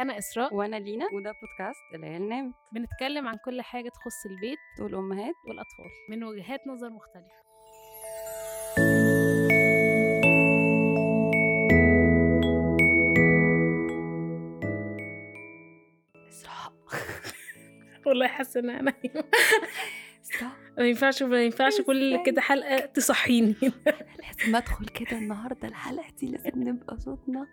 أنا إسراء. وأنا لينا. وده بودكاست العيال نامت. بنتكلم عن كل حاجة تخص البيت دول امهات والأطفال من وجهات نظر مختلفة. إسراء. والله حاسة إن أنا ما ينفعش ما ينفعش كل؟ كده حلقة تصحيني. لازم أدخل كده النهارده الحلقة دي لازم نبقى صوتنا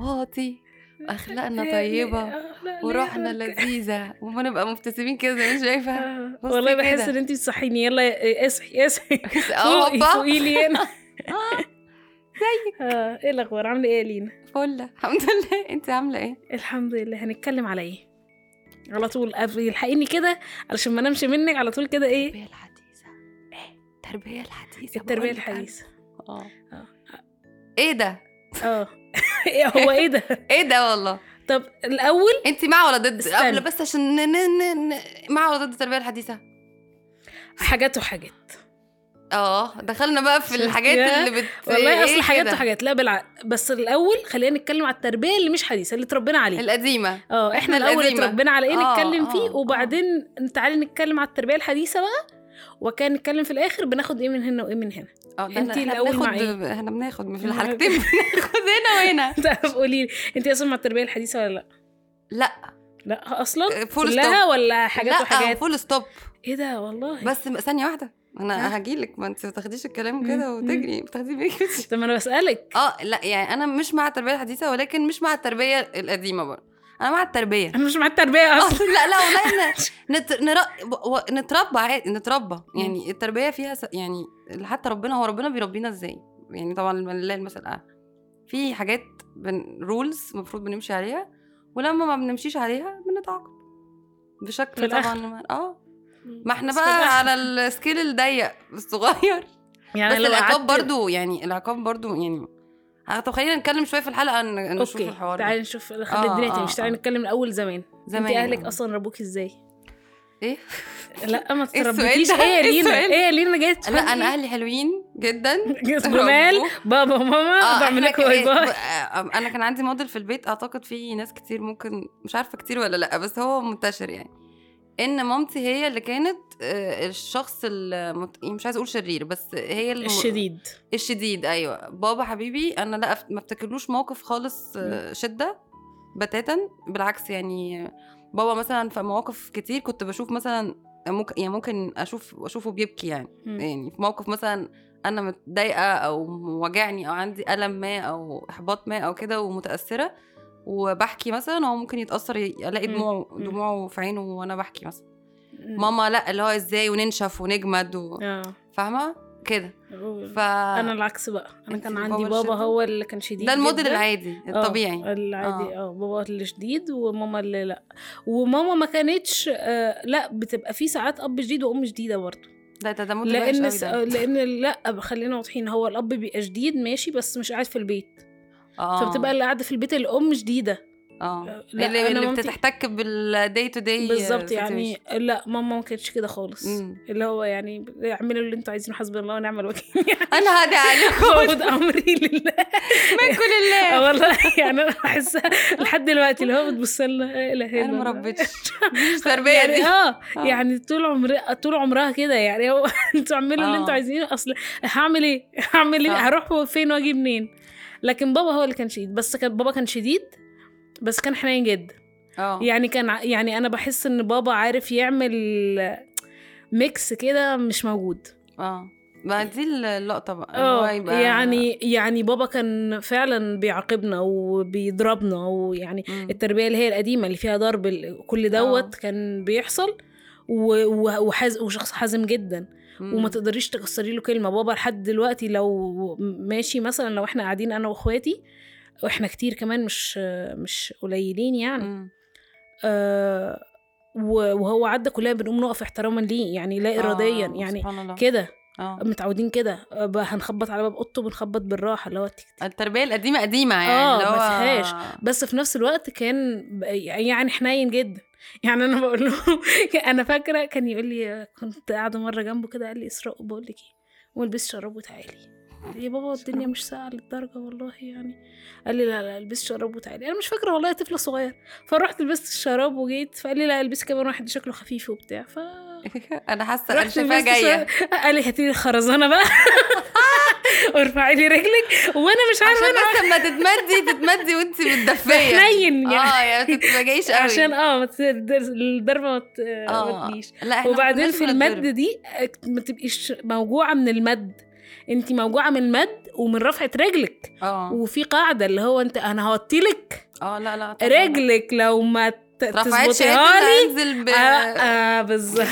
واطي. واخلاقنا طيبة آه، وروحنا؟ لذيذة. وما نبقى مبتسمين كده زي ما شايفة. آه، والله بحس. إن انت بتصحيني يلا اصحي اصحي آه فوقي لي هنا آه، زيك. آه، إيه الأخبار؟ عاملة إيه يا لينا؟ فله الحمد لله. انت عاملة إيه؟ الحمد لله. هنتكلم على إيه؟ على طول. يلحقيني كده علشان ما نمشي منك. على طول كده إيه؟ التربية الحديثة. إيه؟ التربية الحديثة. التربية. الحديثة. آه. آه. إيه ده؟ آه. هو إيه ده إيه ده والله طب الأول أنت مع ولا ضد. قبل بس عشان ن... ن... ن... مع ولا ضد التربية الحديثة حاجات وحاجات آه دخلنا بقى في الحاجات؟ اللي بت والله إيه اصل حاجات كده؟ وحاجات لا بالعكس بس الأول خلينا نتكلم على التربية اللي مش حديثة اللي اتربينا عليها القديمة آه إحنا إحنا الأول. اتربينا على إيه آه، نتكلم آه، فيه آه. وبعدين تعالي نتكلم على التربية الحديثة بقى وكان نتكلم في الآخر بناخد إيه من هنا وإيه من هنا. آه الأول مع بناخد؟ إحنا بناخد في الحلقتين بناخد هنا وهنا. تعرف قولي لي انت أصلا مع التربية الحديثة ولا لأ؟ لا. لأ أصلا؟ full كلها stop ولا حاجات لا وحاجات؟ full stop إيه ده والله. بس ثانية واحدة؟ أنا هجيلك ما انت ما تاخديش الكلام كده وتجري. بتاخديه بيك طب أنا بسألك. آه لا يعني أنا مش مع التربية الحديثة ولكن مش مع التربية القديمة برضه. أنا مع التربية. أنا مش مع التربية أصلا. لا لا والله نت... نر... نتربى عادي نتربى. يعني التربية فيها س... يعني حتى ربنا هو ربنا بيربينا إزاي؟ يعني طبعا لله المثل الاعلى في حاجات بن... rules المفروض بنمشي عليها ولما ما بنمشيش عليها بنتعاقب. بشكل. طبعا. آه. ما إحنا بقى. على ال scale الضيق الصغير. يعني بس العقاب برضو يعني العقاب برضو يعني طب خلينا نتكلم شوية في الحلقة نشوف okay الحوار. تعالي نشوف خلي آه، الدنيا آه، تمشي تعالي آه. نتكلم من اول زمان زمان أنت أهلك آه. أصلا ربوك إزاي إيه لا ما تربيتيش؟ إيه يا إيه لينا؟ إيه يا لينا جاية لا أنا؟ أهلي حلوين جدا جمال. بابا وماما آه بعمل إحنا لك bye bye آه، أنا كان عندي موديل في البيت أعتقد في ناس كتير ممكن مش عارفة كتير ولا لأ بس هو منتشر يعني إن مامتي هي اللي كانت آه، الشخص المت... يعني مش عايزة أقول شرير بس هي الم... الشديد. الشديد أيوه. بابا حبيبي أنا لا أف- ما افتكرلوش موقف خالص آه، شدة بتاتا. بالعكس يعني بابا مثلا في مواقف كتير كنت بشوف مثلا ممكن يعني ممكن أشوف أشوفه بيبكي يعني. مم. يعني في موقف مثلا أنا متضايقة أو وجعني أو عندي ألم ما أو إحباط ما أو كده ومتأثرة وبحكي مثلا هو ممكن يتأثر الاقي. دموعه. دموعه في عينه وأنا بحكي مثلا. ماما لا اللي هو إزاي وننشف ونجمد و... آه. فاهمة؟ كده. ف أنا العكس بقى. أنا كان بابا عندي بابا الشديد؟ هو اللي كان شديد ده الموديل. العادي آه، الطبيعي. العادي آه. بابا اللي شديد وماما اللي لا. وماما ما كانتش آه لا بتبقى في ساعات أب شديد وأم شديدة برضه ده ده ده لأن س... ده. لأن لا خلينا واضحين هو الأب بيبقى شديد ماشي بس مش قاعد في البيت. آه. فبتبقى اللي قاعدة في البيت الأم شديدة. آه. لا، اللي, اللي مامتي- بتتحتك بال day to day بالظبط يعني لا ماما ما كانتش كده خالص. مم. اللي هو يعني اعملوا اللي أنتوا عايزينه حسبي الله ونعم الوكيل. أنا هادي عليكم. فوض أمري لله. من كل آه الله. والله يعني أنا بحسها لحد دلوقتي اللي هو بتبص لنا إله أنا. ما ربيتش. مش تربية يعني دي. آه آه. يعني طول عمرها طول عمرها كده يعني. هو أنتوا اعملوا اللي آه. أنتوا عايزينه أصل هعمل إيه؟ هعمل إيه. هروح فين وأجي منين؟ لكن بابا هو اللي كان شديد. بس كان بابا كان شديد بس كان حنين جدا. آه. يعني كان ع- يعني أنا بحس إن بابا عارف يعمل ميكس كده مش موجود. آه. ما دي اللقطة بقى آه يعني يعني بابا كان فعلا بيعاقبنا وبيضربنا ويعني مم. التربية اللي هي القديمة اللي فيها ضرب كل دوت آه. كان بيحصل. و- وحز وشخص حازم جدا. مم. وما تقدريش تكسري له كلمة. بابا لحد دلوقتي لو ماشي مثلا لو إحنا قاعدين أنا وإخواتي وإحنا كتير كمان مش مش قليلين يعني. مم. آه وهو عدى كلها بنقوم نقف احتراما ليه؟ يعني لا اراديا. آه، يعني كده. آه. متعودين كده. آه، هنخبط على باب أوضته بنخبط بالراحة اللي هو. التربية القديمة قديمة يعني آه، اللي ما فيهاش. بس في نفس الوقت كان يعني حنين جدا. يعني أنا بقول له أنا فاكرة كان يقول لي كنت قاعدة مرة جنبه كده قال لي اسراء بقول لك إيه؟ والبسي شراب وتعالي. يا بابا الدنيا مش ساقعة للدرجة والله يعني. قال لي لا لا البسي شراب وتعالي. أنا مش فاكرة والله طفلة صغير. فرحت لبست الشراب وجيت فقال لي لا البسي كمان واحد شكله خفيف وبتاع. ف أنا حاسة أنا شايفاها جاية. قال لي هاتي لي الخرزانة بقى. وارفعي لي رجلك. وأنا مش عارفة عشان بس لما تتمدي تتمدي وانت متدفية. حنين يعني. آه يعني ما تبقاش قوي. عشان آه الضربة ما آه. ما تجيش وبعدين في. المد دي ما تبقيش موجوعة من المد. انت موجوعة من المد ومن رفعة رجلك. آه. وفي قاعدة اللي هو انت أنا هوطيلك آه لا لا. رجلك لو ما رفعت تظبطيها لي. انزل ب... آه, آه بالظبط.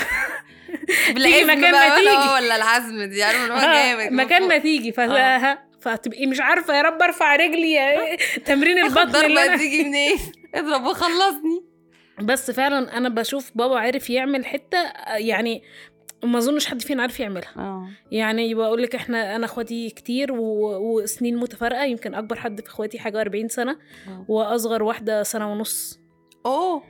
بالعزم مكان ما تيجي. ولا العزم دي عارفه اللي هو آه جامد مكان ما. تيجي. آه. فتبقي مش عارفة يا رب أرفع رجلي يا تمرين آخد البطن اللي أنا تيجي منين اضرب وخلصني بس فعلا أنا بشوف بابا عارف يعمل حتة آه، يعني ما أظنش حد فينا عارف يعملها آه يعني بقول لك إحنا أنا أخواتي كتير و... وسنين متفارقة يمكن أكبر حد في أخواتي حاجة 40 سنة آه. وأصغر واحدة سنة ونص أوه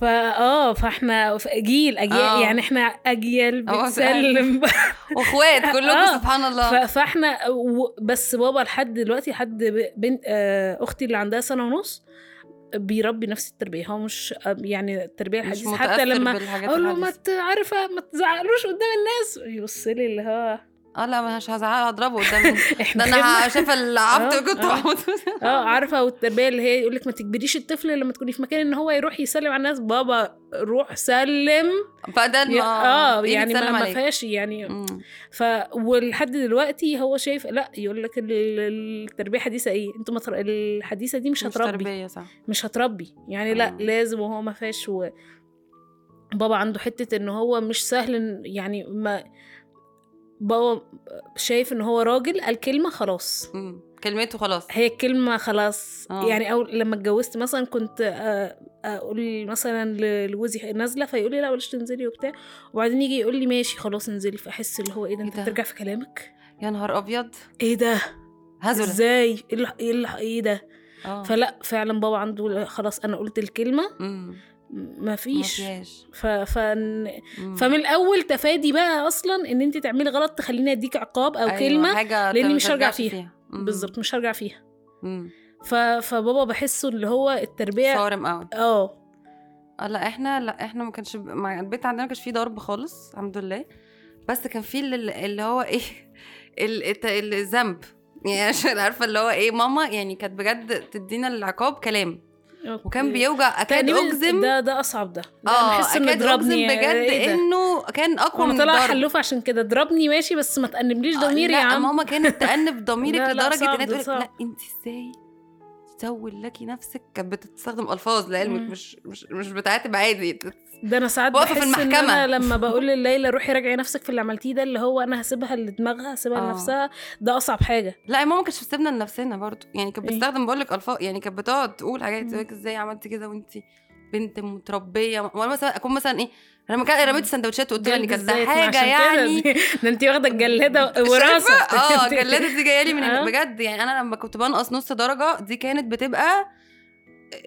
فا آه فاحنا جيل اجيال آه. يعني إحنا أجيال بتسلم. واخوات كلكم آه. سبحان الله. فاحنا و- بس بابا لحد دلوقتي لحد ب- بنت آه، أختي اللي عندها سنة ونص بيربي نفس التربية. هو مش يعني التربية الحديثة حتى لما أقول له ما عارفة ما تزعقلوش قدام الناس. يبص لي اللي هو آه لا مش هزعق هضربه قدام ده أنا شايفة العبط آه، كنت. بحط آه عارفة والتربية اللي هي يقول لك ما تجبريش الطفل لما تكوني في مكان إن هو يروح يسلم على الناس بابا روح سلم بدل ما آه يعني ما, ما. فيهاش يعني مم. ف ولحد دلوقتي هو شايف لا يقول لك ال- ال- التربية الحديثه إيه أنتوا متر... الحديثة دي مش مش هتربي تربية صح مش هتربي يعني لا آه. لازم وهو ما فيهاش و... بابا عنده حتة إن هو مش سهل يعني ما بابا شايف إن هو راجل قال كلمة خلاص. مم. كلمته خلاص. هي الكلمة خلاص. آه. يعني أول لما اتجوزت مثلا كنت آه، أقول مثلا ل- لجوزي نازلة فيقول لي لا بلاش تنزلي وبتاع. وبعدين يجي يقول لي ماشي خلاص انزلي. فأحس اللي هو إيه ده إيه ده؟ بترجع في كلامك؟ يا نهار أبيض. إيه ده؟ هزله إزاي؟ إيه اللي- إيه إيه ده؟ آه. فلا فعلا بابا عنده خلاص أنا قلت الكلمة. مم. ما فيش. ف... مم. فمن الأول تفادي بقى أصلا إن أنت تعملي غلط تخليني أديك عقاب أو أيوة، كلمة حاجة لأني ما مش هرجع فيها. مم. بالظبط مش هرجع فيها. مم. ف... فبابا بحسه اللي هو التربية صارم قوي آه. آه لا إحنا لا إحنا ما كانش ب- مع البيت عندنا ما كانش فيه ضرب خالص الحمد لله. بس كان فيه اللي, اللي هو إيه الذنب. يعني عشان عارفة اللي هو إيه ماما يعني كانت بجد تدينا العقاب كلام. وكان بيوجع أكاد أجزم. ده ده أصعب ده. ده آه بحس إنه ضربني بجد إيه؟ إنه كان أقوى من طلع حلوف عشان كده ضربني ماشي بس ما تأنبليش آه، ضميري يا لا عم. ماما كانت تأنب ضميرك لدرجة انها تقول. لا انت إزاي؟ تسول لك نفسك كانت بتستخدم ألفاظ لعلمك مم. مش مش مش بتعاتب عادي ده أنا ساعات واقفة في إن المحكمة. أنا لما بقول لليلى روحي راجعي نفسك في اللي عملتيه ده اللي هو أنا هسيبها لدماغها هسيبها آه. لنفسها ده أصعب حاجة لا ماما كانتش بتسيبنا لنفسنا برضو يعني كانت إيه؟ بتستخدم بقول لك الفاظ يعني كانت بتقعد تقول حاجات. تقول إزاي عملتي كده وانت بنت متربية وأنا مثلا أكون مثلا إيه أنا لما كان رميت السندوتشات وقلت لها ان كانت حاجة يعني ده انت واخدة الجلاده؟ وراثة آه الجلاده دي جاية لي من آه. بجد يعني أنا لما كنت بنقص نص درجة دي كانت بتبقى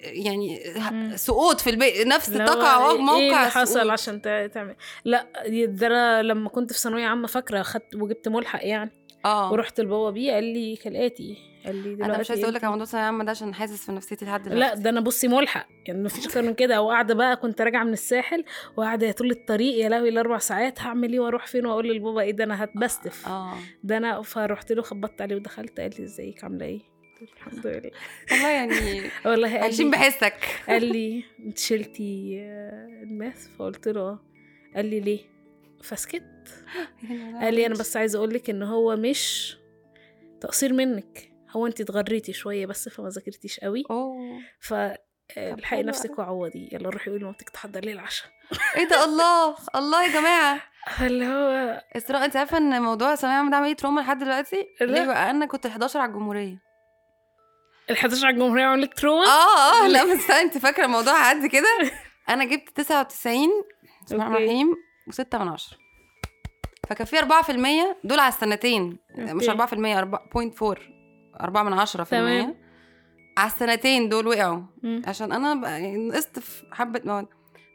يعني مم. سقوط في البيت نفس تقع إيه موقع اللي حصل سقوط. عشان تع- تعمل لا ده أنا لما كنت في ثانوية عامة فاكرة خدت وجبت ملحق يعني آه. ورحت لبابا بيه قال لي كالاتي قال لي دلوقتي أنا مش عايزة أقول لك انت- على موضوع العامه ده عشان حاسس في نفسيتي لحد دلوقتي. لا ده أنا بصي ملحق يعني مفيش أكتر من كده. وقاعدة بقى كنت راجعة من الساحل وقاعدة طول الطريق يا لهوي الأربع ساعات هعمل إيه وأروح فين وأقول لبابا إيه؟ ده أنا هتبستف. آه. ده أنا فرحت له خبطت عليه ودخلت قال لي إزيك عاملة إيه؟ الحمد لله. والله يعني والله قال عايشين بحسك. قال لي أنت شلتي آه، الماث؟ فقلت له آه. قال لي ليه؟ فسكت. قال لي أنا بس عايزة أقول لك إن هو مش تقصير منك. هو انت اتغريتي شوية بس فما ذاكرتيش قوي. ف الحقي حلو نفسك. وعوضي. يلا روحي قولي لمامتك تحضر لي العشاء. إيه ده الله الله يا جماعة. فاللي هو إسراء انت عارفة إن موضوع الثانويه العامه ده عمل لي تروما لحد دلوقتي. ليه بقى؟ أنا كنت ال 11 على الجمهورية. ال 11 على الجمهورية عمل لك تروما؟ آه آه لا بس انت فاكرة الموضوع عدي كده؟ أنا جبت 99 بسم الله الرحمن. الرحيم و6 من 10 فكان في 4% دول على السنتين مش أوكي. 4% 4.4 4 من 10 في تمام. المية على السنتين دول وقعوا. مم. عشان أنا يعني نقصت في حبة مواد.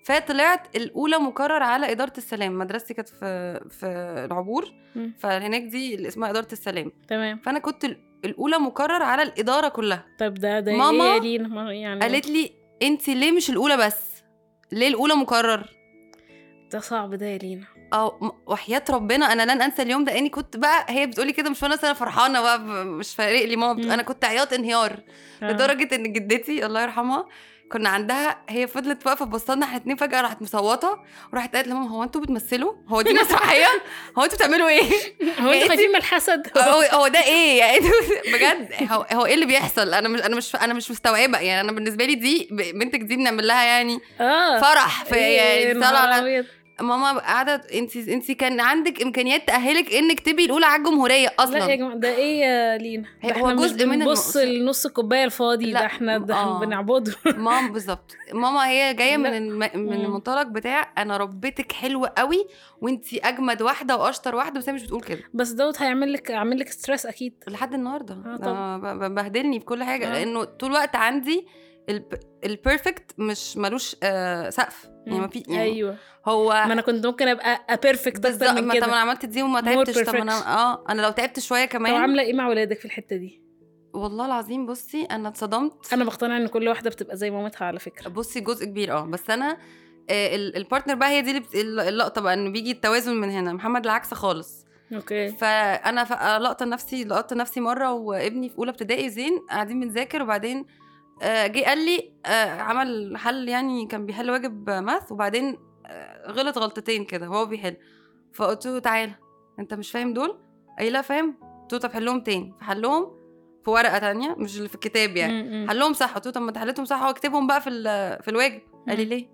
فطلعت الأولى مكرر على إدارة السلام. مدرستي كانت في في العبور. مم. فهناك دي اللي اسمها إدارة السلام. تمام. فأنا كنت ال- الأولى مكرر على الإدارة كلها. طب ده ده ماما إيه يا لينا؟ يعني قالت لي انت ليه مش الأولى بس؟ ليه الأولى مكرر ده صعب ده يا لينا. آه وحياة ربنا أنا لن أنسى اليوم ده اني كنت بقى هي بتقولي كده مش وأنا أنا فرحانة بقى مش فارق لي ماما بت-. أنا كنت عياط انهيار آه. لدرجة إن جدتي الله يرحمها كنا عندها هي فضلت واقفة بصلنا إحنا اتنين فجأة راحت مصوتة وراحت قالت لماما هو أنتوا بتمثلوا؟ هو دي مسرحية؟ هو أنتوا بتعملوا إيه؟ هو أنتوا خايفين من الحسد؟ هو, هو ده إيه؟ يعني بجد هو, هو إيه اللي بيحصل؟ أنا مش أنا مش أنا مش مستوعبة يعني أنا بالنسبة لي دي بنتك دي بنعمل لها يعني آه. فرح في إيه يعني طالعه. ماما قاعدة انت انت كان عندك إمكانيات تأهلك إنك تبقي الاولى على الجمهورية لا يا أصلا جماعة ده إيه يا لينا ده هو إحنا جزء من النقص. لنص الكوباية الفاضي ده إحنا ده آه. بنعبده ماما بالظبط ماما هي جاية من. الم... من. المنطلق بتاع أنا ربيتك حلوة قوي وإنت أجمد واحدة وأشطر واحدة بس هي مش بتقول كده بس دوت هيعمل لك عامل لك ستريس أكيد لحد النهارده آه، ب- بهدلني في كل حاجة آه. لأنه طول الوقت عندي ال perfect مش ملوش آه سقف. يعني ما في يعني أيوه. هو ما أنا كنت ممكن أبقى perfect أكتر ما من طب كده. أنا عملت دي وما تعبتش. طب أنا. آه أنا لو تعبت شوية طب كمان. عاملة إيه مع ولادك في الحتة دي؟ والله العظيم بصي أنا اتصدمت. أنا بقتنع إن كل واحدة بتبقى زي مامتها على فكرة. بصي جزء كبير آه بس أنا آه، ال- ال partner بقى هي دي اللي اللقطة بقى انه بيجي التوازن من هنا. محمد العكس خالص. أوكي. فأنا لقطة نفسي لقطت نفسي مرة وابني في أولى ابتدائي زين قاعدين بنذاكر وبعدين جه قال لي آه، عمل حل يعني كان بيحل واجب ماث وبعدين آه، غلط غلطتين كده وهو بيحل. فقلت له تعالى انت مش فاهم دول؟ لي لا فاهم. قلت له طب حلهم تاني. فحلهم في ورقة تانية مش اللي في الكتاب يعني. حلهم صح. قلت له طب ما انت صح. واكتبهم بقى في في الواجب. قال لي. ليه؟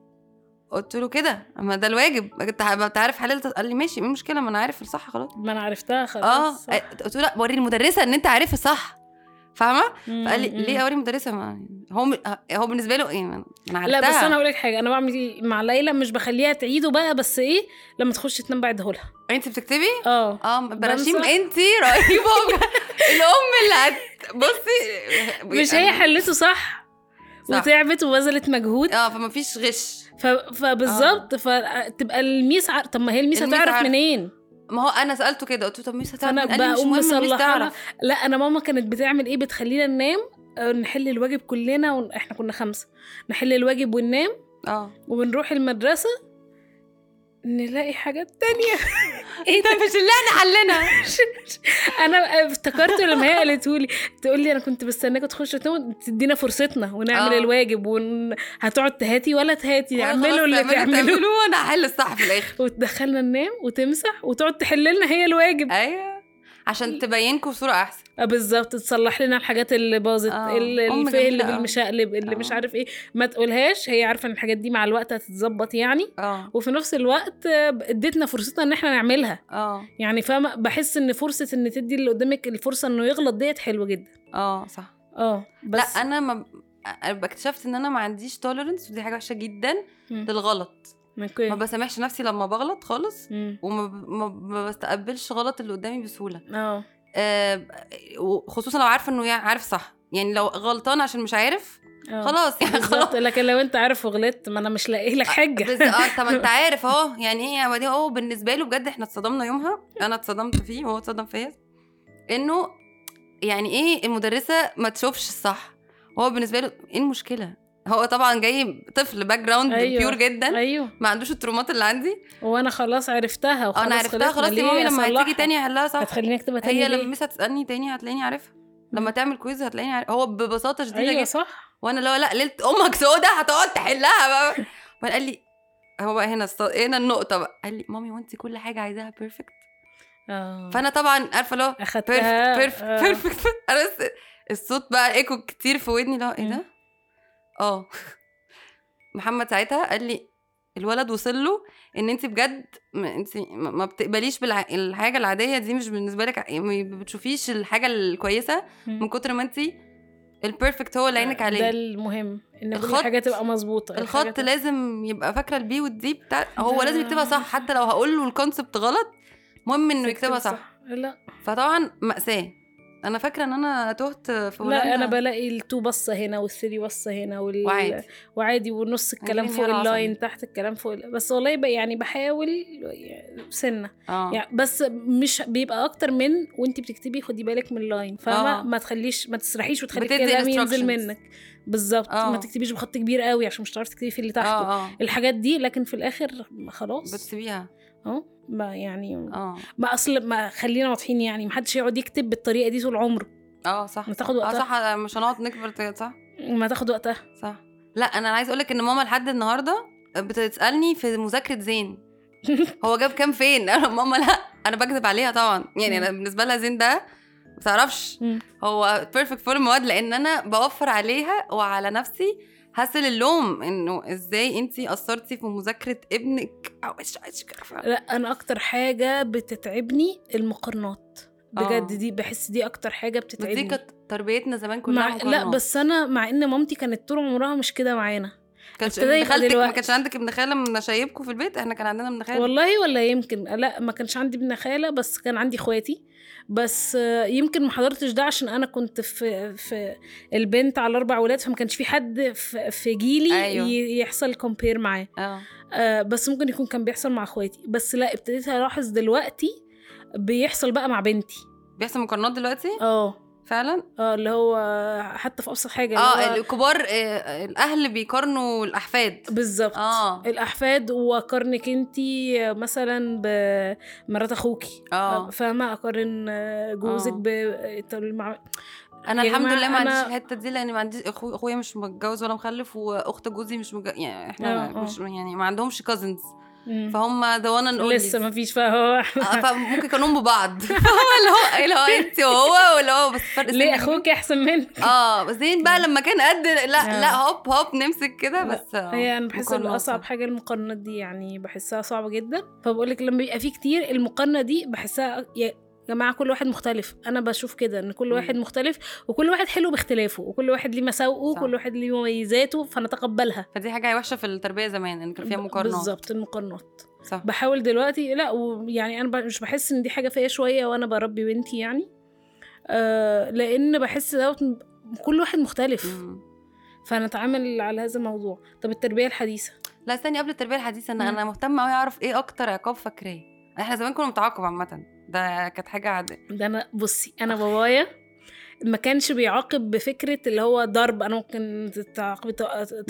قلت له كده. اما ده الواجب. انت عارف حللت. قال لي ماشي إيه المشكلة؟ ما أنا عارف الصح خلاص. ما أنا عرفتها آه خلاص. صح. قلت له لا وري المدرسة ان انت عارف الصح. فاهمة؟ فقال لي. ليه اوري المدرسة ما هو. هو بالنسبة له إيه؟ أنا عرفتها لا بس أنا هقول لك حاجة أنا بعمل مع ليلى مش بخليها تعيده بقى بس إيه لما تخش تنام بعده لها انت بتكتبي؟ آه. آه براشيم. انت رهيبة الأم اللي هت بصي مش هي حلته صح؟ صح. وتعبت وبذلت مجهود. آه فما فيش غش. ف... فبالظبط فتبقى ال miss عار... طب ما هي ال miss ال miss هتعرف عارفة. منين؟ ما هو أنا سألته كده قلت له طب miss لي مش بقوم مصلحه لا أنا ماما كانت بتعمل إيه؟ بتخلينا ننام آه، نحل الواجب كلنا وإحنا كنا خمسة. نحل الواجب وننام آه. وبنروح المدرسة نلاقي حاجات تانية. إيه ده مش اللي إحنا حلنا أنا افتكرت لما هي قالته لي تقول لي أنا كنت بستناك تخش تدينا فرصتنا ونعمل آه. الواجب ون... هتقعد تهاتي ولا تهاتي اعملوا اللي تعملوه. وأنا هحل الصح في الآخر. وتدخلنا ننام وتمسح وتقعد تحل لنا هي الواجب. أيوه. عشان تبينكم بصوره أحسن. آه بالظبط. تصلح لنا الحاجات اللي باظت آه. اللي اللي. بالمشقلب اللي مش آه. عارف إيه. ما تقولهاش هي عارفة إن الحاجات دي مع الوقت هتتظبط يعني. آه. وفي نفس الوقت اديتنا فرصتنا إن إحنا نعملها. آه. يعني فاهمة بحس إن فرصة إن تدي اللي قدامك الفرصة إنه يغلط ديت حلوة جدا. آه صح. آه بس لا أنا ما اكتشفت إن أنا ما عنديش tolerance ودي حاجة وحشة جدا مم. للغلط. okay ما بسامحش نفسي لما بغلط خالص مم. وما بستقبلش غلط اللي قدامي بسهولة. آه. آه وخصوصا لو عارفة إنه يعني عارف صح. يعني لو غلطان عشان مش عارف آه. خلاص يعني خلاص. لكن لو أنت عارف وغلطت ما أنا مش لاقي لك حجه بس آه طب أنت عارف أهو. يعني إيه يا هو بالنسبة له بجد إحنا اتصدمنا يومها. أنا اتصدمت فيه وهو اتصدم فيا. إنه يعني إيه المدرسة ما تشوفش الصح. هو بالنسبة له إيه المشكلة؟ هو طبعا جاي طفل background أيوة. pure جدا أيوه. ما عندوش الترومات اللي عندي. وأنا خلاص عرفتها وخلاص أنا عرفتها. خلاص يا مامي لما؟ هتيجي تاني هحلها صح. هتخليني اكتبها تاني هي ليه؟ لما miss هتسالني تاني هتلاقيني عارفها. لما تعمل quiz هتلاقيني عارف. هو ببساطة شديدة جدا. صح. وأنا لو لأ ليلة أمك سودة هتقعد تحلها بقى. قال لي هو بقى هنا الص... هنا النقطة بقى. قال لي مامي وانت كل حاجة عايزاها perfect آه. فأنا طبعا عارفة لو أخدتها. perfect آه. perfect perfect أنا الصوت بقى echo كتير في ودني لا إيه ده؟ آه. محمد ساعتها قال لي الولد وصل له إن انت بجد ما انت ما بتقبليش بالحاجة العادية دي مش بالنسبة لك ع- ما بتشوفيش الحاجة الكويسة من. كتر ما انت ال perfect هو اللي عينك ده عليه. المهم إن كل حاجة تبقى مظبوطة الخط تبقى- لازم يبقى فاكرة ال b وال d بتاع هو ده- لازم يكتبها صح حتى لو هقول له ال concept غلط المهم إنه يكتبها صح. لا. فطبعا مأساة. أنا فاكرة إن أنا تهت في هولندا لا أنا بلاقي ال two بصة هنا وال three بصة هنا وال... وعادي. وعادي ونص الكلام فوق. ال line تحت الكلام فوق ال- بس والله ب- يعني بحاول سنة. آه. يعني بس مش بيبقى أكتر من وانت بتكتبي خدي بالك من ال line فاهمة؟ آه. ما تخليش ما تسرحيش وتخلي الكلام ينزل. منك. بالظبط. آه. ما تكتبيش بخط كبير قوي عشان مش هتعرفي تكتبي في اللي تحته. آه آه. الحاجات دي لكن في الآخر خلاص. بتسيبيها. آه ما يعني آه. ما أصل ما خلينا واضحين يعني ما حدش يقعد يكتب بالطريقة دي طول عمره آه صح. ما تاخد آه وقتها. صح مش هنقعد نكبر صح؟ ما تاخد وقتها. صح. لا أنا عايز أقولك إن ماما لحد النهارده بتسألني في مذاكرة زين. هو جاب كام فين؟ أنا ماما لا أنا بكذب عليها طبعا. يعني أنا بالنسبة لها زين ده ما تعرفش. هو perfect في كل المواد لأن أنا بوفر عليها وعلى نفسي هسل اللوم إنه إزاي انتي قصرتي في مذاكرة ابنك أو إيش إيش. لا أنا أكتر حاجة بتتعبني المقارنات بجد آه. دي بحس دي أكتر حاجة بس دي بتتعبني كانت تربيتنا زمان كلها مع... لا. بس أنا مع إن مامتي كانت طول عمرها مش كده معانا كانش خالتك ما. كانش عندك ابن خالة من نشايبكم في البيت؟ إحنا كان عندنا ابن خالة. والله ولا يمكن. لا ما كانش عندي ابن خالة بس كان عندي اخواتي. بس آه، يمكن ما حضرتش ده عشان أنا كنت في في البنت على أربع ولاد فما كانش في حد في, جيلي أيوة. ي- يحصل كومبير معاه. آه. آه بس ممكن يكون كان بيحصل مع اخواتي. بس لا ابتديت الاحظ دلوقتي بيحصل بقى مع بنتي. بيحصل مقارنات دلوقتي؟ آه. فعلا آه اللي هو حتى في أبسط حاجة آه الكبار آه، الأهل بيقارنوا الأحفاد بالظبط آه الأحفاد وقارنك انتي مثلا بمرات اخوكي آه فاهمة أقارن جوزك آه. ب أنا الحمد لله ما عنديش الحتة دي لأن ما عنديش. أخويا مش متجوز ولا مخلف وأخت جوزي مش متجوز يعني إحنا آه، آه. مش يعني ما عندهمش كازنز. فهم ذا وان اند لسه ما فيش فهو فممكن كانوا ببعض اللي هو اللي هو انت وهو واللي هو بس فرق ليه أخوك أحسن منك؟ آه بس زين بقى لما كان قد لا آه. لا هوب هوب نمسك كده بس آه، هي أنا بحس ان أصعب. حاجة المقارنات دي يعني بحسها صعبة جدا. فبقول لك لما بيبقى في كتير المقارنة دي بحسها جماعة كل واحد مختلف. أنا بشوف كده إن كل. واحد مختلف وكل واحد حلو باختلافه وكل واحد ليه مساوئه. وكل واحد ليه مميزاته فنتقبلها فدي حاجة وحشة في التربية زمان إن كان فيها مقارنات. بالظبط المقارنات. صح. بحاول دلوقتي لا ويعني أنا مش بحس إن دي حاجة فيا شوية وأنا بربي بنتي يعني. آه لأن بحس دوت كل واحد مختلف. مم. فنتعامل على هذا الموضوع. طب التربية الحديثة؟ لا استني قبل التربية الحديثة مم. أنا مهتمة قوي أعرف إيه أكتر عقاب فاكراه. إحنا زمان كنا بنتعاقب عامة. ده كانت حاجة عادية. ده أنا بصي أنا بابايا ما كانش بيعاقب بفكرة اللي هو ضرب. أنا ممكن تعاقبي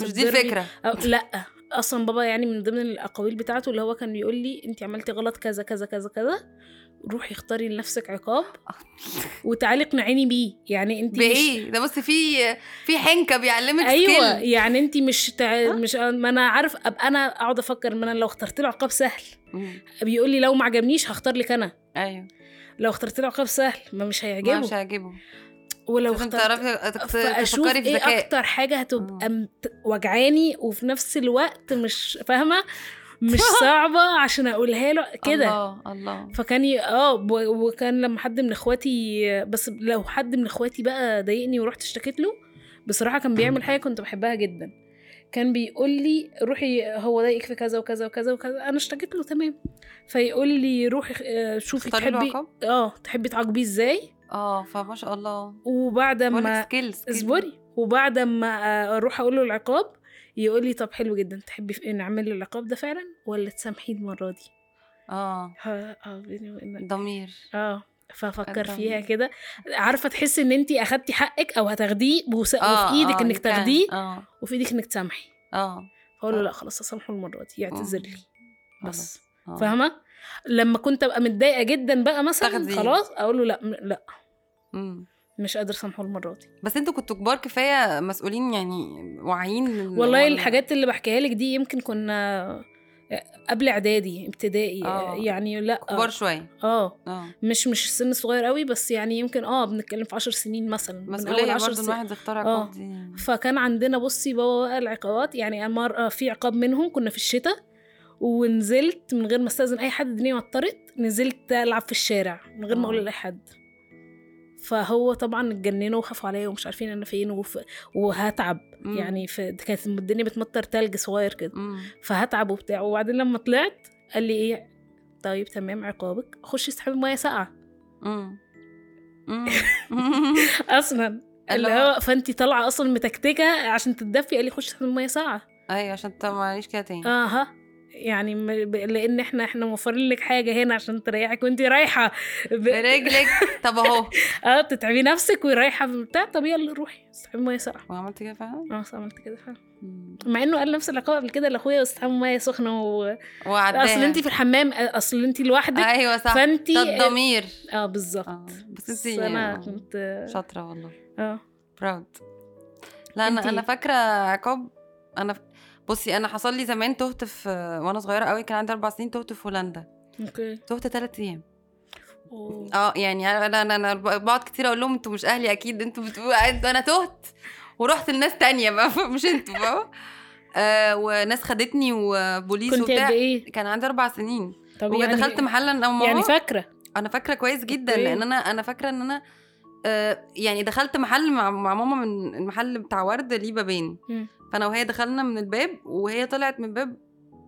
مش دي الفكرة لأ. أصلا بابا يعني من ضمن الأقاويل بتاعته اللي هو كان بيقول لي انت عملتي غلط كذا كذا كذا كذا. روحي اختاري لنفسك عقاب وتعالي اقنعيني بيه. يعني انت مش بإيه؟ ده بص في في حنكة بيعلمك أيوه سكيل يعني انت مش تع... مش ما أنا عارف ابقى أنا أقعد أفكر ما أنا لو اخترت له عقاب سهل. بيقول لي لو ما عجبنيش هختار لك أنا. أيوه. لو اخترت له عقاب سهل ما مش ما هيعجبه. مش هيعجبه. ولو اخترت تفكري في إيه أكتر حاجة هتبقى وجعاني وفي نفس الوقت مش فاهمة؟ مش صعبة عشان أقولها له كده. الله الله. فكان ي... آه وكان لما حد من إخواتي بس لو حد من إخواتي بقى ضايقني ورحت اشتكيت له بصراحة كان بيعمل حاجة كنت بحبها جدا. كان بيقول لي روحي هو ضايقك في كذا وكذا وكذا وكذا. أنا اشتكيت له تمام. فيقول لي روحي آه، شوفي تحبي آه تحبي تعاقبيه إزاي؟ آه فما شاء الله. وبعد ما. اصبري وبعد ما أروح أقول له العقاب يقول لي طب حلو جدا تحبي في- نعمل له العقاب ده فعلا ولا تسامحيه المرة دي آه آه. ضمير آه ففكر. فيها كده عارفة تحسي إن انت اخدتي حقك أو هتاخديه آه وفي إيدك آه، إنك. تاخديه آه وفي إيدك إنك تسامحي آه أقول له آه. لأ خلاص أسامحه المرة دي يعتذر لي بس. آه. فاهمة لما كنت أبقى متضايقة جدا بقى مثلا. خلاص أقول له لأ لأ مم. مش قادر اسامحه المره دي بس أنتوا كنتوا كبار كفاية مسؤولين يعني واعيين لل- والله الحاجات اللي بحكيها لك دي يمكن كنا قبل إعدادي ابتدائي آه. يعني لأ كبار شوية آه آه مش مش سن صغير قوي بس يعني يمكن آه بنتكلم في عشر سنين مثلا مسؤولية عشر برضه. الواحد آه. عقاب دي فكان عندنا بصي بابا بقى العقابات يعني مرة في عقاب منهم كنا في الشتاء ونزلت من غير ما استأذن أي حد الدنيا مطرت نزلت ألعب في الشارع من غير ما أقول آه. لأي حد فهو طبعا اتجننوا وخافوا عليا ومش عارفين أنا فين وف... وهتعب. مم. يعني في كانت الدنيا بتمطر تلج صغير كده. مم. فهتعب وبتاع. وبعدين لما طلعت قال لي إيه؟ طيب تمام عقابك. خشي اسحبي ميه ساقعة. أصلا. اللي هو فأنت طالعة أصلا متكتكة عشان تتدفي. قال لي خش تحت الميه ساعه أيوه عشان طب معليش كده تاني. أها. يعني لأن إحنا إحنا موفرين لك حاجة هنا عشان تريحك وانت رايحة ب... برجلك طب أهو. آه تتعبي نفسك ورايحة بتاع طب يلا روحي استحمي مية ساقعه وعملت كده فعلا؟ آه عملت كده فعلا. مع إنه قال نفس العقاب قبل كده لأخويا استحمى مية سخنة و... وعداها. أصل انت في الحمام أصل انت لوحدك أيوه صح. فانت ده الضمير آه بالظبط. آه بس انت أنا كنت شاطرة والله. آه. براود لا أنا؟ أنا فاكرة عقاب أنا بصي أنا حصل لي زمان تهت في وأنا صغيرة قوي كان عندي أربع سنين تهت في هولندا. أوكي. تهت ثلاث أيام. آه يعني أنا أنا أنا بقعد كتير أقول لهم أنتوا مش أهلي أكيد أنتوا بتقولوا أنا تهت. ورحت لناس تانية بقى مش أنتوا فاهمة آه وناس خدتني وبوليس كنت وبتاع. إيه؟ كان عندي أربع سنين. طب ودخلت محلا أنا وماما. يعني فاكرة؟ أنا فاكرة كويس جدا okay. لأن أنا أنا فاكرة إن أنا آه يعني دخلت محل مع, مع ماما من المحل بتاع ورد ليه بابين. فانا وهي دخلنا من الباب وهي طلعت من الباب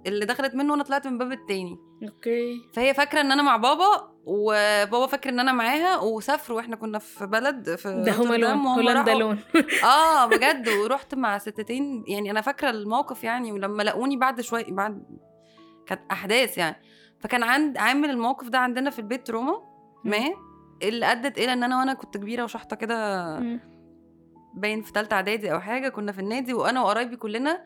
اللي دخلت منه وأنا طلعت من الباب التاني. okay. فهي فاكرة إن أنا مع بابا وبابا فاكر إن أنا معاها وسافروا. وإحنا كنا في بلد في ده Home Alone هولندا alone. آه بجد. ورحت مع ستتين. يعني أنا فاكرة الموقف يعني ولما لقوني بعد شوية بعد كانت أحداث يعني. فكان عند عامل الموقف ده عندنا في البيت تروما ما اللي أدت إلى إن أنا وأنا كنت كبيرة وشحطة كده. باين في ثالثه إعدادي أو حاجة كنا في النادي وأنا وقرايبي كلنا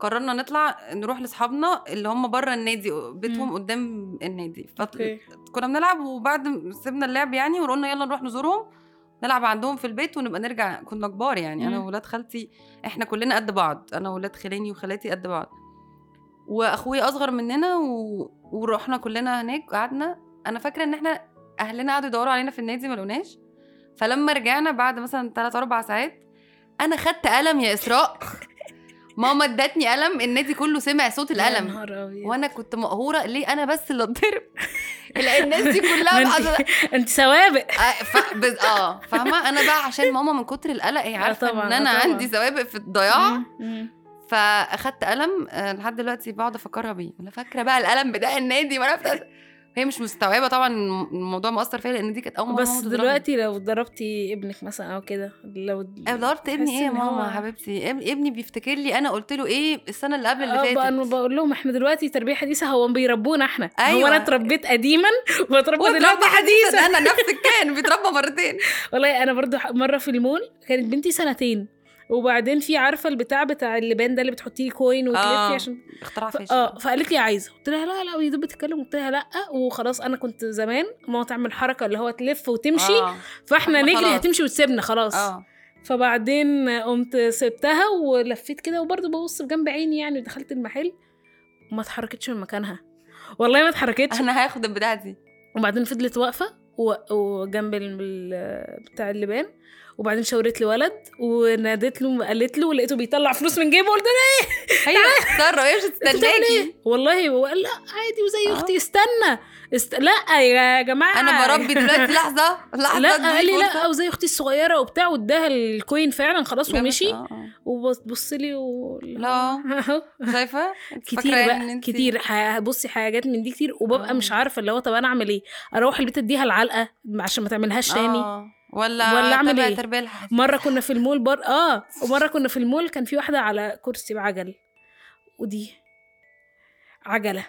قررنا نطلع نروح لأصحابنا اللي هم بره النادي بيتهم. قدام النادي. فكنا بنلعب وبعد سيبنا اللعب يعني وقلنا يلا نروح نزورهم نلعب عندهم في البيت ونبقى نرجع. كنا كبار يعني أنا. وولاد خالتي إحنا كلنا قد بعض أنا وولاد خلاني وخالاتي قد بعض. وأخويا أصغر مننا و... ورحنا كلنا هناك قعدنا. أنا فاكرة إن إحنا أهلنا قعدوا يدوروا علينا في النادي ما لقوناش. فلما رجعنا بعد مثلا 3 4 ساعات أنا خدت قلم يا إسراء. ماما ادتني قلم النادي كله سمع صوت القلم. وأنا كنت مقهورة ليه أنا بس اللي اتضرب؟ لأن الناس دي كلها ما انت سوابق. آه، ف... بز... آه فاهمة؟ أنا بقى عشان ماما من كتر القلق هي آه عارفة إن آه أنا طبعاً. عندي سوابق في الضياع. فأخدت قلم لحد دلوقتي بقعد أفكرها بيه. أنا فاكرة بقى القلم بتاع النادي وأنا بتاع هي مش مستوعبة طبعا الموضوع مؤثر فيا لأن دي كانت أول مرة بس. دلوقتي لو ضربتي ابنك مثلا أو كده لو ضربت ابني إيه يا ماما هو- حبيبتي؟ ابن- ابني بيفتكر لي أنا قلت له إيه السنة اللي قبل اللي أه بقى أنا فاتت بقول لهم إحنا دلوقتي تربية حديثة هو بيربونا إحنا. هو أيوة. أنا اتربيت قديما واتربى واتربى دلوقتي حديثا. أنا نفس الكائن بيتربى مرتين. والله أنا برضو مرة في المول كانت بنتي سنتين. وبعدين في عارفة البتاع بتاع اللبان ده اللي بتحطي لي كوين وتلفي آه. عشان اختراع. فاشل آه فقالت لي عايزة قلت لها لا لا ويا دوب بتتكلم قلت لها لأ وخلاص أنا كنت زمان ماما تعمل حركة اللي هو تلف وتمشي آه. فإحنا نجري خلاص. هتمشي وتسيبنا خلاص آه فبعدين قمت سبتها ولفيت كده وبرضه ببص بجنب عيني يعني ودخلت المحل وما اتحركتش من مكانها والله ما اتحركتش أنا هاخد البتاعة دي وبعدين فضلت واقفة وجنب بتاع اللبان وبعدين شاورت لي ولد ونادت له قالت له ولقيته بيطلع فلوس من جيبه قلت له هي بتتصرف هي مش "أنت بتعمل هتستناكي إيه؟" والله هو قال لا عادي وزي آه. أختي استنى است... لا يا جماعة أنا بربي دلوقتي لحظة لحظة لا قال لي لا. وزي أختي الصغيرة وبتاع واداها ال coin فعلا خلاص ومشي آه، آه. وبص لي و... لا. شايفة كتير بقى كتير بصي حاجات من دي كتير وببقى. مش عارفة اللي هو طب أنا أعمل إيه أروح البيت أديها العلقة عشان ما تعملهاش تاني. ولا ولا إيه؟ التربيه الحديثه مرة كنا في المول بر آه ومرة كنا في المول كان في واحدة على كرسي بعجل ودي عجلة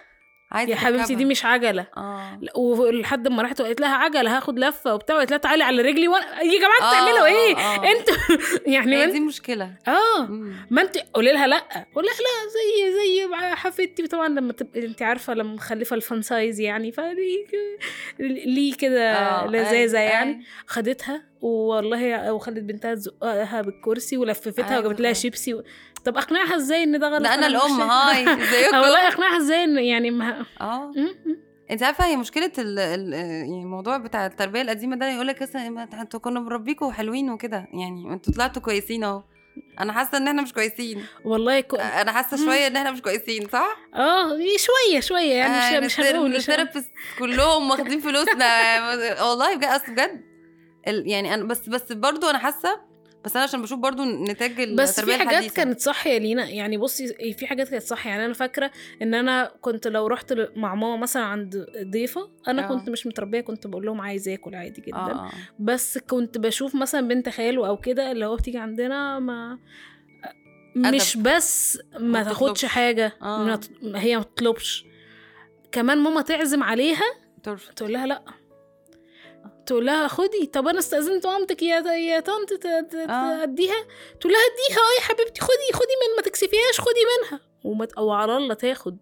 عايزة يا حبيبتي. دي مش عجلة آه ولحد ما رحت وقلت لها عجلة هاخد لفة وبتاع وقلت لها تعالي على رجلي وأنا يا جماعة آه، بتعملوا إيه آه. أنتوا يعني هي دي مشكلة آه. ما انت قولي لها لا قولي لها لا زي زي حفيدتي طبعا لما تبقى انت عارفة لما مخلفة ال fun size يعني فليه ليه كده آه، لذاذة يعني. خدتها والله وخلت بنتها تزقها بالكرسي ولففتها عايزة وجابت لها. شيبسي و... طب أقنعها إزاي إن ده غلط؟ ده أنا الأم. hi ازيكم والله أقنعها إزاي إن يعني ما... آه. أنت عارفة هي مشكلة ال ال يعني الموضوع بتاع التربية القديمة ده يقول لك أصلا أنتوا كنا بنربيكوا حلوين وكده. يعني أنتوا طلعتوا كويسين أهو. أنا حاسة إن إحنا مش كويسين. والله ك... أنا حاسة. شوية إن إحنا مش كويسين صح؟ آه شوية شوية يعني مش, مش هنقول مش كلهم واخدين فلوسنا. والله بجد أصل بجد يعني أنا بس بس برضو أنا حاسة بس أنا عشان بشوف برضو نتاج بس التربية في حاجات. كانت صح يا لينا يعني بصي في حاجات كانت صح يعني أنا فاكرة إن أنا كنت لو رحت مع ماما مثلا عند ضيفة أنا آه. كنت مش متربية كنت بقول لهم عايز آكل عادي جدا آه آه بس كنت بشوف مثلا بنت خاله أو كده اللي هو بتيجي عندنا ما مش بس ما تاخدش. حاجة آه. هي ما تطلبش كمان ماما تعزم عليها تقول لها لأ تقول لها خدي طب أنا استأذنت مامتك يا يا طنط ت- آه. تقول لها اديها آه يا حبيبتي خدي خدي من ما تكسفيهاش خدي منها وما ت- أو على الله تاخد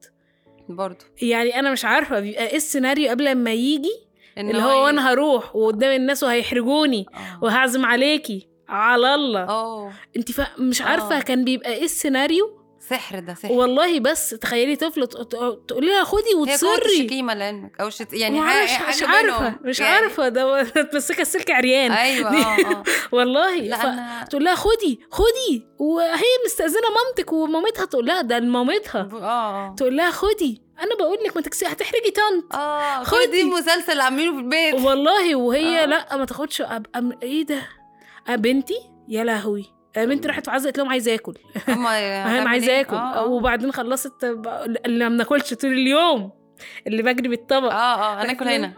برضو يعني أنا مش عارفة بيبقى إيه السيناريو قبل ما يجي اللي هو؟ أنا هروح وقدام الناس وهيحرجوني آه. وهعزم عليكي على الله آه أنت. مش عارفة آه. كان بيبقى إيه السيناريو سحر ده سحر. والله بس تخيلي طفل ت- ت- تقولي لها خدي هي وتصري. الشكيمة لعلمك أو شت... يعني معرفش مش عارفة. مش يعني- عارفة ده تمسكها السلك عريان. أيوه آه آه. والله. لا ف... أنا تقول لها خدي خدي. وهي مستأذنة مامتك ومامتها تقول لها ده مامتها. ب- آه تقول لها خدي. أنا بقول لك ما تكسي هتحرجي طنط. آه خدي. مسلسل عاملينه في البيت. والله. وهي آه. لأ ما تاخدش. ابقى م- إيه ده؟ آه بنتي؟ يا لهوي. آه بنتي راحت وعايزه قالت لهم عايزة اكل هما أنا عايزة اكل آه آه. وبعدين خلصت اللي ما بناكلش طول اليوم. اللي بجري بالطبق. آه آه هناكل لكن- هنا.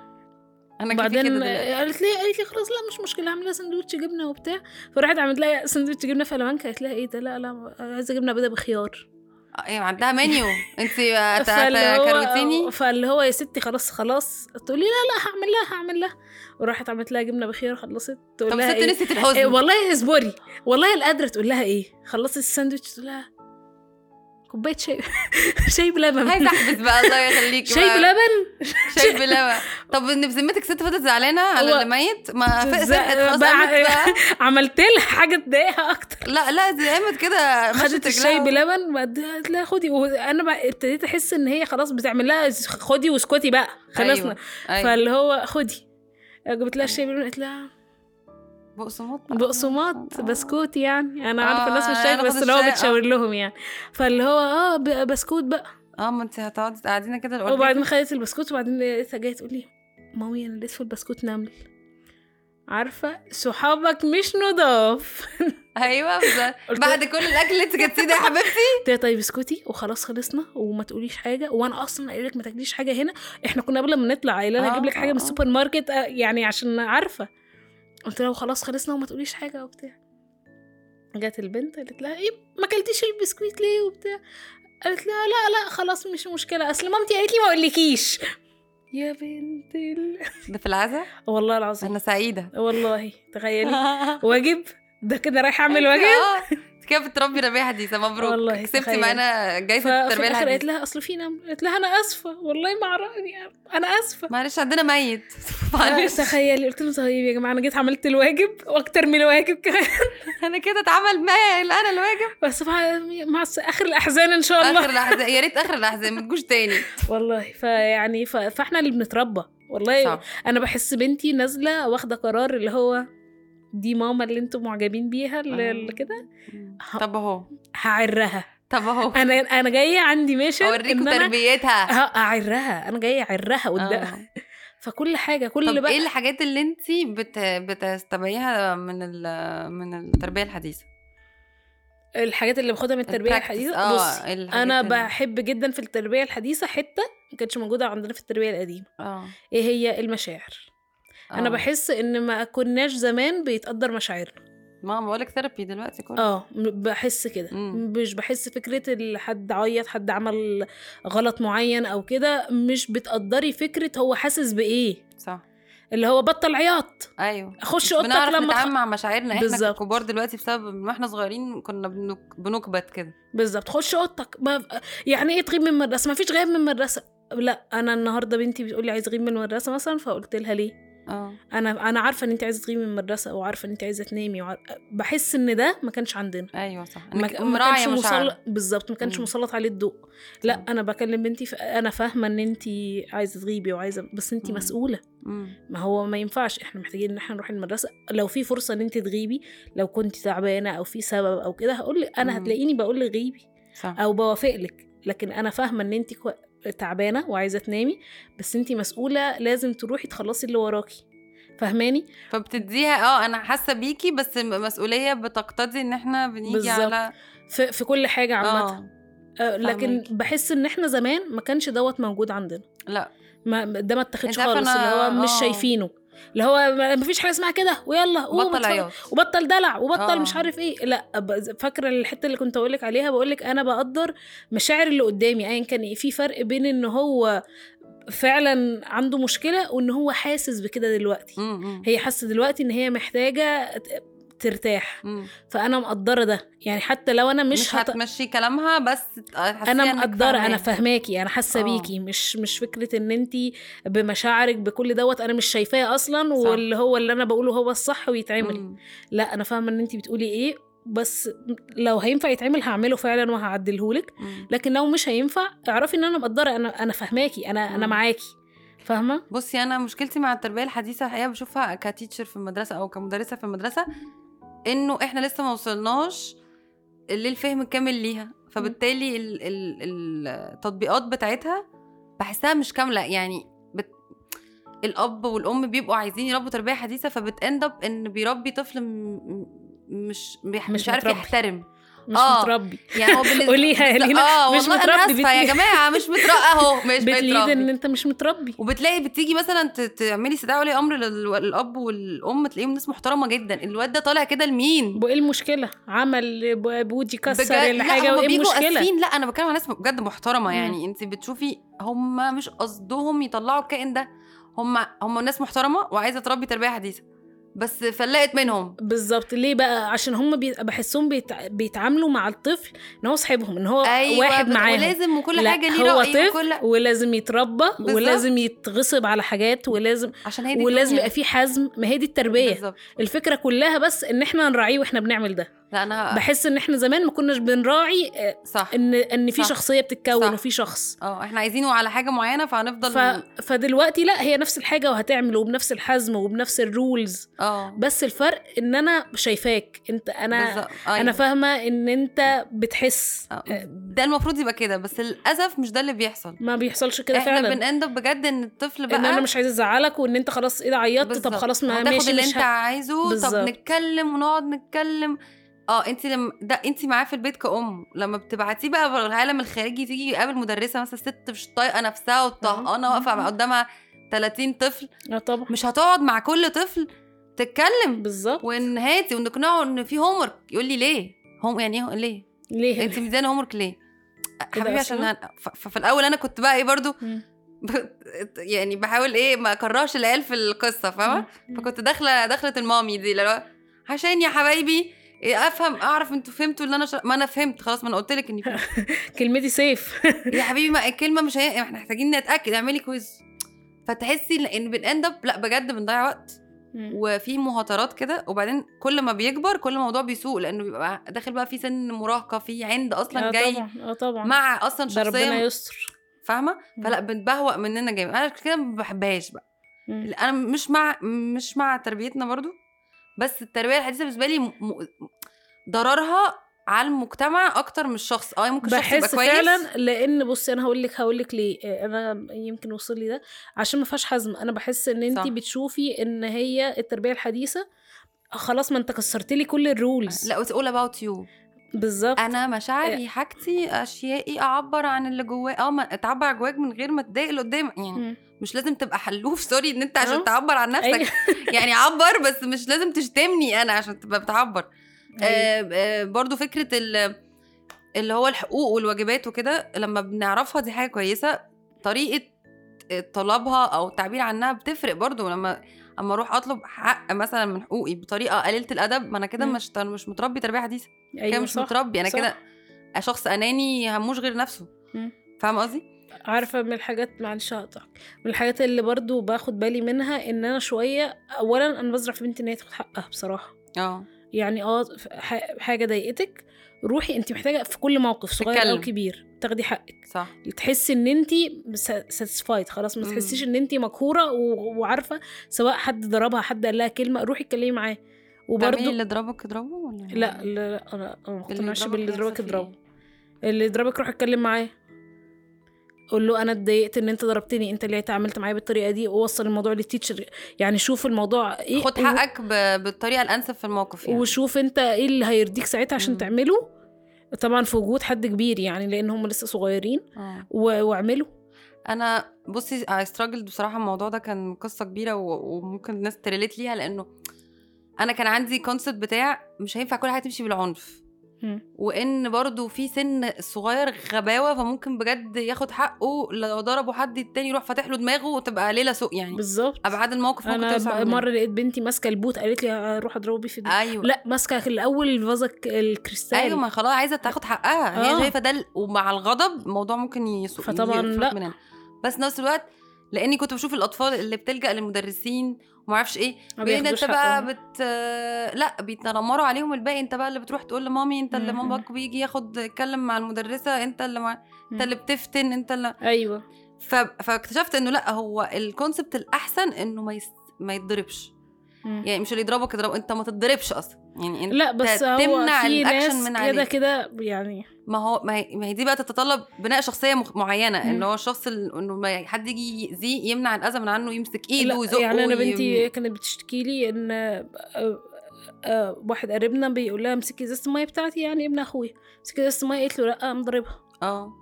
وبعدين دلوقتي. قالت لي قالت لي خلاص لا مش مشكلة اعمل لها سندوتش جبنة وبتاع. فراحت عملت لها سندوتش جبنة في لمانكا قالت لها إيه ده؟ لا لا عايزة جبنة بيضة بخيار. أيوه عندها منيو انت كروتيني؟ فاللي هو يا ستي خلاص خلاص. تقول لي لا لا هعمل لها هعمل لها. وراحت عملت لها جبنة بخيار خلصت. تقول طب لها ست إيه؟ نسيت إيه الحزن والله اصبري والله القادره تقول لها إيه. خلصت الساندوتش تقول لها كوباية شاي. شاي بلبن. عايزة أحبس بقى الله يخليك شاي. بلبن. شاي بلبن. طب إن بذمتك ست فضلت زعلانة على اللي ميت؟ ما ف- تز- فرقت خلاص بقى- عملت لها حاجة تضايقها أكتر. لا لا دي قامت كده. خدت الشاي. بلبن قالت لها خدي. وأنا ابتديت أحس إن هي خلاص بتعمل لها خدي واسكتي بقى. خلصنا. أيوة. أيوة. فاللي هو خدي. جبت لها الشاي بلبن قالت لها بقسماط. بقسماط آه. بسكوت يعني أنا عارفة آه، الناس مش أنا شايفة بس اللي هو آه. بتشاور لهم يعني فاللي هو آه بسكوت بقى آه ما أنت هتقعدي قاعدين كده الأولاد. وبعدين خدت البسكوت وبعدين لقيتها جاية تقول لي مامي أنا في البسكوت نمل عارفة صحابك مش نضاف أيوه بعد كل الأكل اللي أنت جبتيه ده يا حبيبتي طيب اسكتي وخلاص خلصنا وما تقوليش حاجة وأنا أصلا قايلة لك ما تاكليش حاجة هنا إحنا كنا قبل ما نطلع قايلة لها آه، أجيب لك حاجة من. السوبر ماركت يعني عشان عارفة قلت لها وخلاص خلصنا وما تقوليش حاجة وبتاع. جت البنت قالت لها إيه ما أكلتيش البسكويت ليه وبتاع؟ قالت لها لا لا خلاص مش مشكلة أصل مامتي قالت لي ما أقولكيش. يا بنت ال... ده في العزا؟ والله العظيم. أنا سعيدة. والله تخيلي. واجب؟ ده كده رايح أعمل واجب؟ انت كده بتربي ربيع حديثة مبروك. والله، كسبتي. معانا جايزة التربية الآخر قالت الحديثه لها أصل في نمل قالت لها أنا آسفة. والله ما أنا آسفة. معلش عندنا ميت. معلش. تخيلي. قلت له طيب يا جماعة أنا جيت عملت الواجب وأكتر من الواجب كمان. أنا كده اتعمل معايا أنا الواجب. بس مع, آخر الأحزان إن شاء الله. آخر الأحزان يا ريت آخر الأحزان ما تجوش تاني. والله. فيعني ف... فإحنا اللي بنتربى. والله صح. أنا بحس بنتي نازلة واخدة قرار اللي هو دي ماما اللي أنتم معجبين بيها اللي اللي كده؟ طب اهو. هعرها. طب اهو. أنا أنا جاية عندي ميشن اوريكم تربيتها. اعرها أنا جاية اعرها قدام. آه. فكل حاجة كل طب بقى إيه الحاجات اللي انت بت... بتستبعيها من ال... من التربية الحديثة؟ الحاجات اللي باخدها من التربية. الحديثة؟ آه بص الحاجات أنا بحب جدا في التربية الحديثة حتة ما كانتش موجودة عندنا في التربية القديمة. آه. إيه هي؟ المشاعر. أنا آه. بحس إن ما كناش زمان بيتقدر مشاعرنا. ما بقولك ثيرابي دلوقتي كله. آه بحس كده. مش بحس فكرة حد عيط حد عمل غلط معين أو كده مش بتقدري فكرة هو حاسس بإيه. صح. اللي هو بطل عياط. أيوه. اخش أوضتك بنعرف لما نتعامل. مع مشاعرنا. إحنا بالظبط. كبار دلوقتي بسبب ما إحنا صغيرين كنا بنك... بنكبت كده. بالظبط. خش أوضتك. يعني إيه تغيب من المدرسة ما فيش غياب من المدرسة لا أنا النهارده بنتي بتقولي عايزه اغيب من المدرسة مثلا فقلت لها ليه؟ آه أنا أنا عارفة إن انت عايزة تغيبي من المدرسة وعارفه إن انت عايزة تنامي وعار... بحس إن ده ما كانش عندنا أيوه صح ما, ك- ما كانش مسلط بالظبط ما كانش. مسلط عليه الضوء لأ. أنا بكلم بنتي ف... أنا فاهمة إن انت عايزة تغيبي وعايزة بس انت مم. مسؤولة مم. ما هو ما ينفعش إحنا محتاجين إن إحنا نروح المدرسة لو في فرصة إن انت تغيبي لو كنت تعبانة أو في سبب أو كده هقول لك أنا. هتلاقيني بقول لك غيبي صح أو بوافق لك لكن أنا فاهمة إن انت كو... تعبانة وعايزة تنامي بس انت مسؤولة لازم تروحي تخلصي اللي وراكي. فاهماني فبتديها آه أنا حاسة بيكي بس مسؤولية بتقتضي إن إحنا بنيجي بالظبط. على في, في كل حاجة عامة. آه. آه، لكن. بحس إن إحنا زمان ما كانش دوت موجود عندنا. لا. ما ده ما اتاخدش خالص اللي هو مش آه. شايفينه. اللي هو ما ما فيش حاجة اسمها كده ويلا قوم بطل اتفرج. عياط. وبطل دلع وبطل آه. مش عارف إيه. لا فاكرة الحتة اللي كنت أقول لك عليها؟ بقول لك أنا بقدر مشاعر اللي قدامي ايا كان إيه. في فرق بين إن هو فعلا عنده مشكلة وإن هو حاسس بكده دلوقتي. م- م- هي حاسة دلوقتي إن هي محتاجة ترتاح م. فأنا مقدرة ده يعني حتى لو أنا مش, مش هت... هتمشي كلامها بس أنا مقدرة أنا. فاهماكي أنا حاسة آه. بيكي مش مش فكرة إن انت بمشاعرك بكل دوت أنا مش شايفاه أصلا صح. واللي هو اللي أنا بقوله هو الصح ويتعمل م. لا أنا فاهمة إن انت بتقولي إيه بس لو هينفع يتعمل هعمله فعلا وهعدلهولك. لكن لو مش هينفع اعرفي إن أنا مقدرة أنا أنا فاهماكي أنا أنا مم. معاكي فاهمة بصي أنا مشكلتي مع التربية الحديثة الحقيقة بشوفها ك teacher في المدرسة أو كمدرسة في المدرسة إنه إحنا لسه ما وصلناش للفهم الكامل ليها. فبالتالي ال- ال- التطبيقات بتاعتها بحسها مش كاملة. يعني بت... الأب والأم بيبقوا عايزين يربوا تربية حديثة فبت end up إن بيربي طفل م... مش بيح... مش مش, عارف. يحترم. مش آه. متربي. يعني هو بالنسبة قوليها لينا، آه مش والله أنا متربي آسفة يا. جماعة مش متربي أهو مش متربي إن أنت مش متربي. وبتلاقي بتيجي مثلا تعملي استدعاء ولي أمر لل- للأب والأم تلاقيهم ناس محترمة جدا. الواد ده طالع كده لمين؟ وايه المشكلة؟ عمل بودي كسر الحاجة وإيه المشكلة؟ لا أنا بتكلم على ناس بجد محترمة. يعني أنت بتشوفي هم مش قصدهم يطلعوا الكائن ده. هم هم ناس محترمة وعايزة تربي تربية حديثة. بس فلقت منهم. بالظبط. ليه بقى؟ عشان هم بي... بحسهم بيتع... بيتعاملوا مع الطفل إن هو صاحبهم إن هو أيوه واحد معاهم. ولازم وكل لا، حاجة ليه هو طفل وكل ولازم يتربى بالظبط. ولازم يتغصب على حاجات ولازم عشان هي دي ولازم. يبقى في حزم. ما هي دي التربية. بالظبط. الفكرة كلها بس إن إحنا نراعيه وإحنا بنعمل ده. لا أنا بحس إن إحنا زمان ما كناش بنراعي آه، صح. إن إن في صح. شخصية بتتكون صح. وفي شخص. آه إحنا عايزينه على حاجة معينة فهنفضل ف... فدلوقتي لا هي نفس الحاجة وهتعمل وبنفس الحزم وبنفس ال rules آه. بس الفرق إن أنا شايفاك. أنت أنا بالظبط. أنا أيوة. فاهمة إن أنت بتحس. آه، ده المفروض يبقى كده بس للأسف مش ده اللي بيحصل. ما بيحصلش كده إحنا فعلا. بن end up بجد إن الطفل بقى إن أنا مش عايزه أزعلك وإن أنت خلاص إيه ده عيطت؟ طب. خلاص ما ماشي اللي أنت ه... عايزه. بالظبط. طب نتكلم ونقعد نتكلم. آه انت لما ده انت معاه في البيت كأم. لما بتبعتيه بقى العالم الخارجي تيجي يقابل مدرسة مثلا ست مش طايقة نفسها وطهقانه واقفة قدامها 30 طفل. آه طبعا. مش هتقعد مع كل طفل تتكلم بالظبط. وان هاتي ونقنعه إن في هوم يقول لي ليه؟ هم يعني إيه؟ ليه؟ ليه؟ أنت مديانه هوم ليه؟ كده حبيبي عشان أصلاً؟ هن- ف- ففي الأول أنا كنت بقى إيه برضو مم. يعني بحاول إيه ما أكرهش العيال في القصة فاهمة. فكنت داخلة دخلت المامي دي هو عشان يا حبايبي إيه أفهم أعرف أنتوا فهمتوا اللي أنا شر... ما أنا فهمت خلاص ما أنا قلت لك إني كلمتي سيف يا حبيبي ما الكلمة مش هي إحنا محتاجين نتأكد اعملي كويز فتحسي إن بنأند لأ بجد بنضيع وقت. وفي مهاترات كده وبعدين كل ما بيكبر كل الموضوع بيسوء لأنه بيبقى داخل بقى في سن مراهقة في عند أصلا آه جاي طبعا آه طبعا مع أصلا ده ربنا شخصيه يستر فاهمة. فلأ بنبهوأ مننا جامد أنا كده ما بحبهاش بقى مم. أنا مش مع مش مع تربيتنا برضو بس التربية الحديثة بالنسبة لي. م- ضررها على المجتمع أكتر من الشخص. آه ممكن الشخص يبقى بحس كويس. فعلا لأن بصي أنا هقول لك هقول لك ليه. آه، أنا يمكن وصل لي ده. عشان ما فيهاش حزم. أنا بحس إن انت. بتشوفي إن هي التربية الحديثة خلاص ما أنت كسرت لي كل ال rules. لا all about you. بالظبط. أنا مشاعري حاجتي أشيائي أعبر عن اللي جواي آه تعبر عن جواك من غير ما تضايق اللي قدامك يعني مم. مش لازم تبقى حلوف sorry إن أنت. عشان تعبر عن. نفسك. يعني عبر بس مش لازم تشتمني أنا عشان تبقى بتعبر. آه آه برضو فكرة ال- اللي هو الحقوق والواجبات وكده لما بنعرفها دي حاجة كويسة طريقة طلبها أو التعبير عنها بتفرق برضو. لما أما أروح أطلب حق مثلا من حقوقي بطريقة قليلة الأدب ما أنا كده. مش مش متربي تربية حديثة. كده أيوه مش صح متربي أنا. كده شخص أناني هموش غير نفسه. فاهم قصدي؟ عارفة من الحاجات معلش هقطعك. من الحاجات اللي برضو باخد بالي منها إن أنا شوية اولا أنا بزرع في بنتي إن هي تاخد حقها بصراحة. آه. يعني آه حاجة ضايقتك روحي انت محتاجة في كل موقف صغير أو. كبير تاخدي حقك. صح. تحسي إن انت ساتيسفايد خلاص ما. تحسيش إن انت مقهوره وعارفة سواء حد ضربها حد قال لها كلمة روحي اتكلمي معاه. وبرده اللي ضربك اضربه ولا؟ لا لا لا أنا ما يضربك باللي فيه اضربه اللي يضربك روح اتكلم معاه. قول له أنا اتضايقت إن أنت ضربتني أنت اللي اتعاملت معايا بالطريقة دي ووصل الموضوع لل teacher يعني شوف الموضوع إيه خد و- حقك ب- بالطريقة الأنسب في الموقف يعني وشوف أنت إيه اللي هيرضيك ساعتها عشان مم. تعمله طبعا في وجود حد كبير يعني لأن هم لسه صغيرين آه. و- واعمله أنا بصي I struggled بصراحة الموضوع ده كان قصة كبيرة و- وممكن الناس ت relate ليها لأنه أنا كان عندي concept بتاع مش هينفع كل حاجة تمشي بالعنف. وإن برضو في سن صغير غباوة فممكن بجد ياخد حقه لو ضربه حد التاني يروح فاتح له دماغه وتبقى ليلة سوء يعني. بالظبط. ابعاد الموقف ممكن أنا. مرة لقيت بنتي ماسكة البوت قالت لي أروح أضربه بيه في دماغي أيوه. لا ماسكة الأول الفازه الكريستال. أيوه ما خلاص عايزة تاخد حقها. هي آه. شايفة ده ومع الغضب الموضوع ممكن يسوء فطبعاً لا. مننا. بس نفس الوقت لأني كنت بشوف الأطفال اللي بتلجأ للمدرسين وما أعرفش إيه بين انت بقى. بت لا بيتنمروا عليهم الباقي. انت بقى اللي بتروح تقول لمامي انت اللي. مامك بيجي ياخد يتكلم مع المدرسة انت اللي مع... انت اللي بتفتن انت اللي أيوه. ف... فاكتشفت انه لا هو ال concept الأحسن انه ما يس... ما يتضربش. يعني مش اللي يضربك يضرب انت ما تتضربش أصلا. يعني انت لا بس هو تمنع في الاكشن ناس من كده كده يعني ما هو ما هي, ما هي دي بقى تتطلب بناء شخصية مخ... معينة. ان هو الشخص ال- إنه ما حد يجي يأذيه يمنع الأذى من عنه يمسك إيده ويزقه يعني أنا بنتي كانت بتشتكي لي إن آه، آه، واحد قريبنا بيقول لها امسكي إزازة المية بتاعتي يعني ابن أخويا. امسكي إزازة المية قالت له لأ قام ضاربها آه.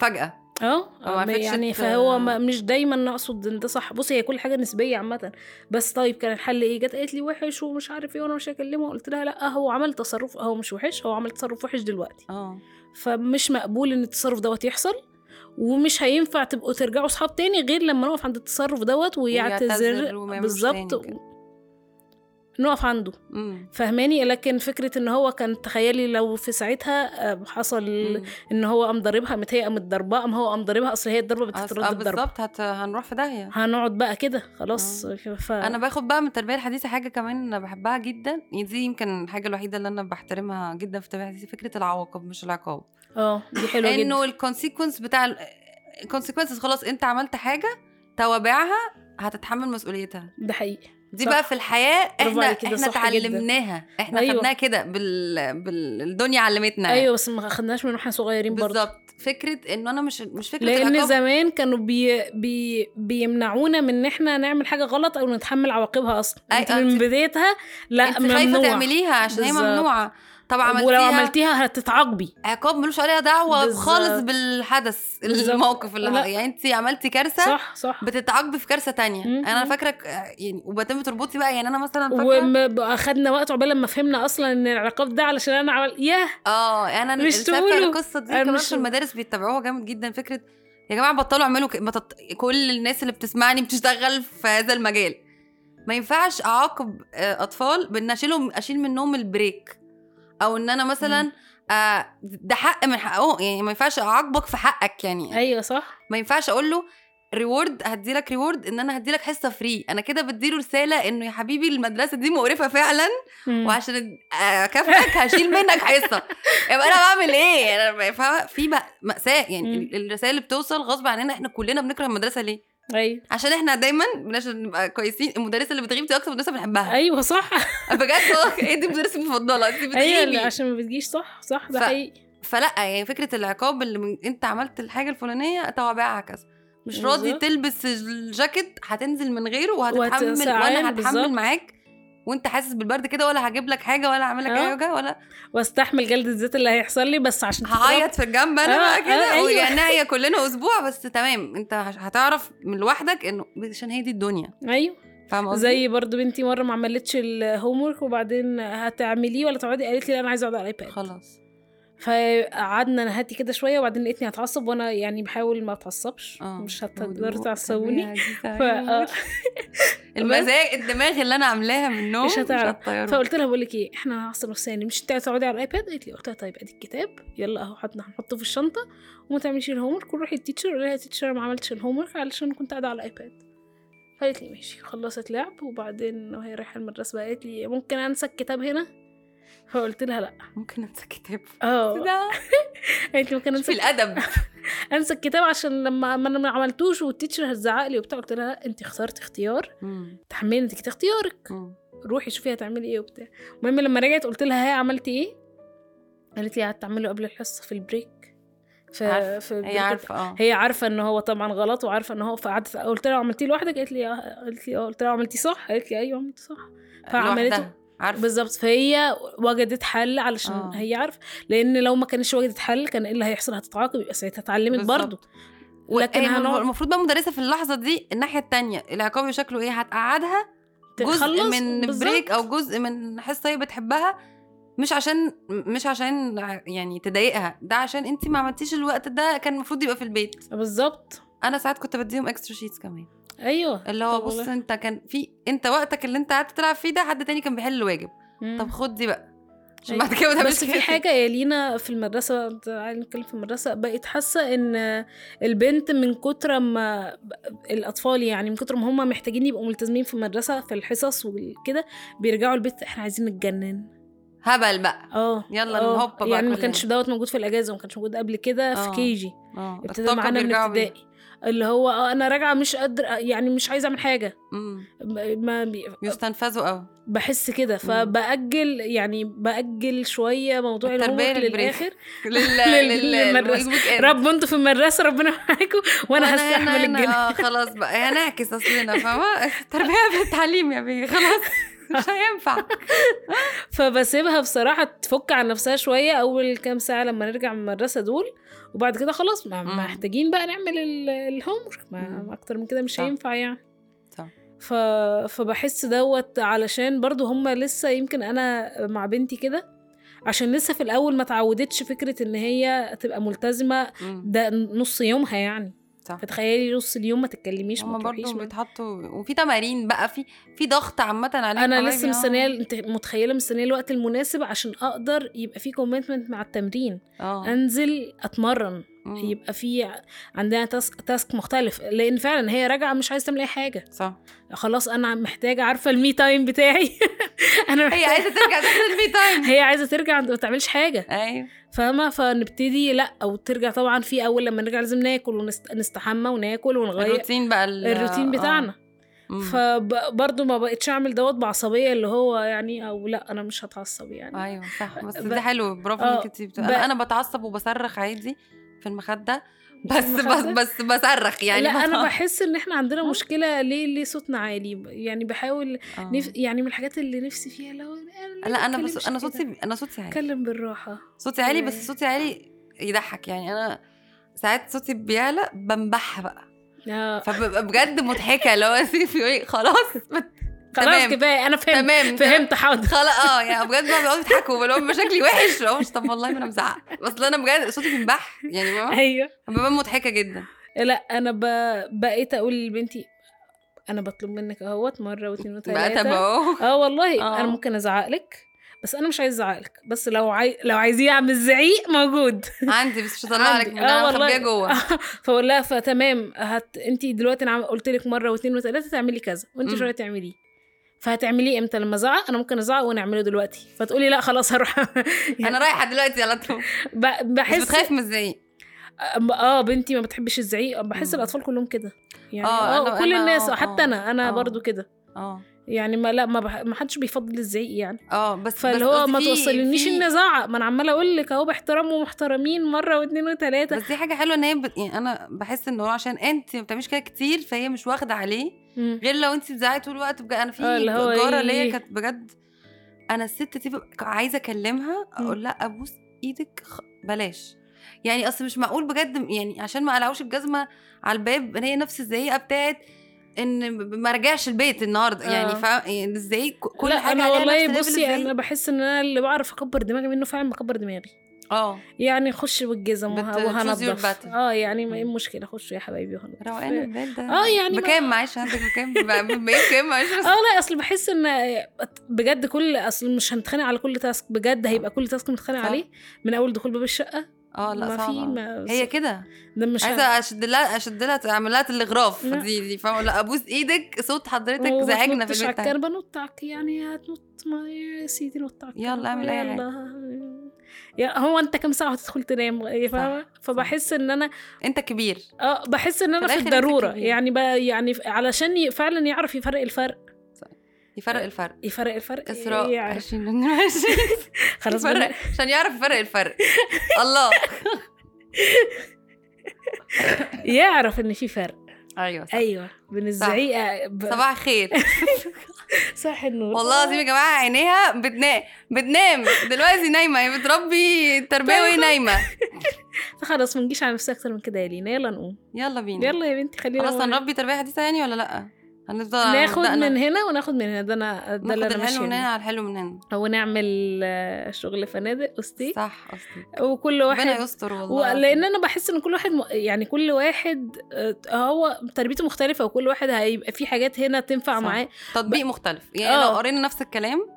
فجأة. أه؟ عرفتش يعني فهو ما مش دايما نقصد إن ده صح. بصي هي كل حاجة نسبية عامة. بس طيب كان الحل إيه؟ جت قالت لي وحش ومش عارف إيه وأنا مش هكلمه. قلت لها لا هو عمل تصرف هو مش وحش هو عمل تصرف وحش دلوقتي. آه. فمش مقبول إن التصرف دوت يحصل ومش هينفع تبقوا ترجعوا صحاب تاني غير لما نقف عند التصرف دوت ويعتذر. بالظبط. نقف عنده. فهماني؟ لكن فكرة إن هو كان تخيلي لو في ساعتها آه، حصل مم. إن هو قام ضاربها قامت هي قامت ضرباه قام هو قام ضاربها أصل هي الضربة أص- آه بتترد الضربه بالظبط هت... هنروح في داهية. هنقعد بقى كده خلاص. ف... أنا باخد بقى من التربية الحديثة حاجة كمان أنا بحبها جدا. يعني دي يمكن الحاجة الوحيدة اللي أنا بحترمها جدا في التربية الحديثة فكرة العواقب مش العقاب. آه دي حلوة إنه جدا ال consequence بتاع ال consequences خلاص أنت عملت حاجة توابعها هتتحمل مسؤوليتها. ده حقيقي. دي صح. بقى في الحياة إحنا إحنا. اتعلمناها إحنا أيوة. خدناها كده بال... بالدنيا علمتنا أيوه بس ما خدناش من وإحنا صغيرين برضه بالظبط فكرة انه أنا مش مش فكرة لأن العقاب زمان كانوا بي بي بيمنعونا من إن إحنا نعمل حاجة غلط أو نتحمل عواقبها أصلا أي- أنت من بدايتها لا أنت خايفة ممنوع تعمليها عشان هي بالظبط. ممنوعة طب عملتيها ولو عملتيها هتتعاقبي عقاب ملوش عليها دعوة بالظبط. خالص بالحدث. الموقف اللي لا. يعني انت عملتي كارثة صح صح بتتعاقبي في كارثة تانية مم. أنا فاكره يعني وبتم تربطي بقى يعني أنا مثلا فاكرة واخدنا وقت عقبال لما فهمنا أصلا إن العقاب ده علشان أنا عمل ياه آه أنا مش فاكره. القصة دي أنا كمان مش- في المدارس بيتبعوها جامد جدا فكرة يا جماعة بطلوا اعملوا ك... ما تط... كل الناس اللي بتسمعني بتشتغل في هذا المجال ما ينفعش أعاقب آه، أطفال بأن أشيلهم أشيل منهم البريك أو إن أنا مثلا آه ده حق من حقهم يعني ما ينفعش أعاقبك في حقك يعني. أيوه صح. ما ينفعش أقول له reward هدي لك reward إن أنا هدي لك حصة free أنا كده بديله رسالة إنه يا حبيبي المدرسة دي مقرفة فعلا مم. وعشان أكافئك هشيل منك حصة. يبقى أنا بعمل إيه؟ أنا فاهمة؟ في مأساة يعني مم. ال- الرسائل اللي بتوصل غصب عننا إحنا كلنا بنكره المدرسة ليه؟ أيوه. عشان إحنا دايما عشان نبقى كويسين. المدرسة اللي بتغيب دي أكتر مدرسة بنحبها. أيوه صح. بجد؟ هي دي مدرستي المفضلة؟ أنت أيوه بتغيبي اللي عشان ما بتجيش. صح صح ده ف- حقيقي. فلا يعني فكرة العقاب اللي من... أنت عملت الحاجة الفلانية توابعها كذا. مش راضي. تلبس الجاكيت هتنزل من غيره وهتتحمل وأنا هتحمل. معاك. وانت حاسس بالبرد كده ولا هجيب لك حاجة ولا هعمل لك آه. حاجة ولا واستحمل جلد الزيت اللي هيحصل لي بس عشان. هعيط في الجنب أنا آه، بقى آه، كده؟ أيوة. هي كلنا أسبوع بس تمام. أنت هتعرف من لوحدك إنه عشان هي دي الدنيا. أيوه. فاهمة؟ زي برضو بنتي مرة ما عملتش ال homework وبعدين هتعمليه ولا تقعدي؟ قالت لي لا أنا عايزة أقعد على ال iPad خلاص. فقعدنا نهدي كده شوية وبعدين لقيتني هتعصب وأنا يعني بحاول ما أتعصبش. مش هتقدروا تعصبوني. ف... المزاج الدماغ اللي أنا عاملاها من النوم مش هتعرف. فقلت لها بقول لك إيه إحنا هنعصب نفسنا. مش انت هتقعدي على ال iPad؟ قالت لي قلت لها طيب أدي الكتاب. يلا أهو حط- هنحطه في الشنطة. وما تعمليش ال homework وروحي ال teacher قولي لها teacher ما عملتش ال homework علشان كنت قاعدة على ال iPad. قالت لي ماشي خلصت لعب. وبعدين وهي رايحة المدرسة بقى قالت لي ممكن أنسى الكتاب هنا؟ فقلت لها لأ. ممكن انسى كتاب. آه. قالت ممكن في انسى الأدب. انسى الكتاب عشان لما ما أنا ما عملتوش وال teacher هتزعق لي وبتاع. قلت لها لأ انت اخترتي اختيار. تحملي انت اختيارك. مم. روحي شوفي هتعملي إيه وبتاع. المهم لما رجعت قلت لها هي عملتي إيه؟ قالت لي قعدت أعمله قبل الحصة في ال break. في عارفة. في هي عارفة آه. هي عارفة إن هو طبعا غلط وعارفة إن هو فقعدت قلت لها عملتيه لوحدك؟ قالت لي آه. قالت لي آه. قلت لها عملتيه صح؟ قالت لي أيوه عملتيه صح. فعملته. عارفة. بالظبط فهي وجدت حل علشان آه. هي عارفة. لأن لو ما كانش وجدت حل كان إيه اللي هيحصل؟ هتتعاقب يبقى ساعتها اتعلمت. برضه لكن هي هنقعد المفروض بقى مدرسة في اللحظة دي الناحية التانية العقاب شكله إيه؟ هتقعدها جزء من بالظبط. break أو جزء من حصة هي بتحبها مش عشان مش عشان يعني تضايقها ده عشان انت ما عملتيش الوقت ده كان المفروض يبقى في البيت. بالظبط. أنا ساعات كنت بديهم اكسترا شيتس كمان. أيوه اللي هو بص والله. أنت كان في أنت وقتك اللي أنت قعدت تلعب فيه ده حد تاني كان بيحل الواجب مم. طب خد دي بقى عشان أيوة. بعد كده ما بس في. حاجة يا لينا في المدرسة تعالي نتكلم في المدرسة بقيت حاسة إن البنت من كتر ما الأطفال يعني من كتر ما هم محتاجين يبقوا ملتزمين في المدرسة في الحصص وكده بيرجعوا البيت إحنا عايزين نتجنن هبل بقى آه يلا آه، نهوب بقى يعني ما. كانش دوت موجود في الأجازة وما كانش موجود قبل كده في آه. KG آه ابتدى معانا من. ابتدائي اللي هو آه أنا راجعة مش قادره يعني مش عايزة أعمل حاجة. ما بي... يستنفذوا قوي بحس كده. فبأجل يعني بأجل شوية موضوع لل break. للآخر. لل لل- لل للمدرسة. ال weekend. رب أنتوا في المدرسة ربنا معاكم. وأنا هستحمل الجنة. آه خلاص بقى. هنعكس أصلنا فاهمة؟ التربيه بالتعليم يا بيه. خلاص. مش هينفع. فبسيبها بصراحة تفك عن نفسها شوية. أول كام ساعة لما نرجع من المدرسة دول وبعد كده خلاص ما. محتاجين بقى نعمل ال- الهومورك ما. أكتر من كده مش. هينفع يعني صح. ف... فبحس دوت علشان برضو هم لسه يمكن أنا مع بنتي كده عشان لسه في الأول ما تعودتش فكرة إن هي تبقى ملتزمة. ده نص يومها يعني صح فتخيلي نص اليوم ما تتكلميش ما برضه بيتحطوا وفي تمارين بقى في في ضغط عامة عليهم أنا لسه. مستنية انت متخيلة مستنية الوقت المناسب عشان أقدر يبقى في commitment مع التمرين آه أنزل أتمرن. يبقى في عندنا task, task مختلف لأن فعلا هي راجعة مش عايزة تعمل أي حاجة. صح. خلاص أنا محتاجة عارفة ال me time بتاعي؟ أنا هي عايزة ترجع تاخد ال me time هي عايزة ترجع ما تعملش حاجة. أيوه. فاهمة؟ فنبتدي لأ أو ترجع طبعا في أول لما نرجع لازم ناكل ونستحمى وناكل ونغير الروتين بقى ال- الروتين آه. بتاعنا. مم. فبرضه ما بقتش أعمل دوت بعصبية اللي هو يعني أو لأ أنا مش هتعصب يعني. أيوه صح. بس ب- ده حلو برافو آه، إنك انت بت... ب- أنا بتصرخ وبصرخ عادي. في المخدة. بس بس المخدة؟ بس بصرخ يعني لا أنا بحس إن إحنا عندنا آه. مشكلة ليه ليه صوتنا عالي؟ يعني بحاول آه. نف... يعني من الحاجات اللي نفسي فيها لو لا أنا بس أنا صوتي أنا صوتي عالي. اتكلم بالراحة. صوتي عالي بس صوتي عالي يضحك يعني. أنا ساعات صوتي بيعلى بنبح بقى. آه، فببقى بجد مضحكة اللي هو في إيه خلاص خلاص. كفاية أنا فهمت تمام. فهمت حاضر. خلاص آه يعني بجد بقى بيقعدوا يضحكوا اللي هو شكلي وحش. هو مش طب والله ما أنا مزعق. بس أنا بجد صوتي بينبح يعني؟ أيوه. ببقى مضحكة جدا. لا أنا ب... بقيت أقول لبنتي أنا بطلب منك أهوت مرة واثنين وثلاثه آه والله آه. أنا ممكن أزعق لك بس أنا مش عايز أزعق لك. بس لو عاي... لو عايزين أعمل زعيق موجود. عندي بس مش هطلع لك أنا آه. مخبيه جوه. فأقول لها فتمام هت انت دلوقتي أنا عم- قلت لك مرة واثنين وثلاثه تعملي كذا وانت. شوية تعمليه. فهتعمليه إمتى؟ لما ازعق أنا ممكن أزعق ونعمله دلوقتي. فتقولي لا خلاص هروح. أنا رايحة دلوقتي على طول. بحس بتخاف من الزعيق؟ آه بنتي ما بتحبش الزعيق. بحس. الأطفال كلهم كده. يعني آه، آه أنا- كل الناس آه، حتى آه، أنا أنا آه. برضو كده. آه. يعني ما لا ما, بح... ما حدش بيفضل الزعيق يعني. آه بس فاللي هو ما توصلنيش في- إني أزعق. ما أنا عمالة أقول لك أهو باحترام ومحترمين مرة واثنين وثلاثه بس دي حاجة حلوة إن هي بت... يعني أنا بحس إن هو عشان انت ما بتعمليش كده كتير فهي مش واخدة عليه. مم. غير لو انت بتزعقي طول الوقت بجد أنا في آه، جاره إيه- ليا كانت بجد أنا الست دي عايزة أكلمها أقول لها أبوس إيدك خ... بلاش. يعني أصل مش معقول بجد يعني عشان ما قلعوش الجزمة على الباب هي نفس الزعيقة بتاعت إن ما رجعش البيت النهارده. يعني آه. فا يعني ك- كل لا حاجة أنا والله بصي. أنا بحس إن أنا اللي بعرف أكبر دماغي منه فعلا بكبر دماغي. آه. يعني خش بالجزم بت- your وهنضف. آه يعني ما إيه. المشكلة؟ خشوا يا حبايبي وهنضف. روقان البال ده. آه يعني ما- بكام؟ معلش عندك بكام بكام معلش آه لا أصل بحس إن بجد كل أصل مش هنتخانق على كل تاسك بجد هيبقى كل تاسك متخانق. عليه من أول دخول باب الشقة. آه لأ ما صعب في. ما هي كده. ده مش عايزة أشد لها أشد لها أعمل لها الاغراف لا. دي دي فاهمة؟ لأ أبوس إيدك صوت حضرتك زعجنا في على البيت الكنبه نطك يعني هتنط ما يا سيدي نط على يلا اعمل. يلا. يا هو أنت كام ساعة هتدخل تنام؟ إيه فاهمة؟ فبحس إن أنا أنت كبير. آه بحس إن أنا في الضرورة. يعني يعني علشان فعلا يعرف يفرق الفرق. يفرق الفرق. يفرق الفرق اسراء يعرف 20 22 خلاص يفرق. عشان يعرف يفرق الفرق. الله. يعرف إن في فرق. أيوه صح. أيوه بين الزعيقة. ب... صباح الخير. صح النور. والله العظيم يا جماعة عينيها بتنام بتنام. دلوقتي نايمة هي بتربي التربيه وهي نايمة. خلاص ما نجيش على نفسنا أكتر من كده يا لينا. يلا نقوم. يلا بينا. يلا يا بنتي خلينا خلاص. هنربي تربية حديثة يعني ولا لأ؟ هنفضل ناخد. من هنا وناخد من هنا. ده أنا ده اللي أنا الحلو من هنا على الحلو من هنا. أو نعمل آه، شغل فنادق وستيك صح قصدي وكل ربنا واحد يستر والله لأن أنا بحس إن كل واحد م... يعني كل واحد آه، هو تربيته مختلفة وكل واحد هيبقى في حاجات هنا تنفع. معاه. تطبيق مختلف. يعني آه. لو قرينا نفس الكلام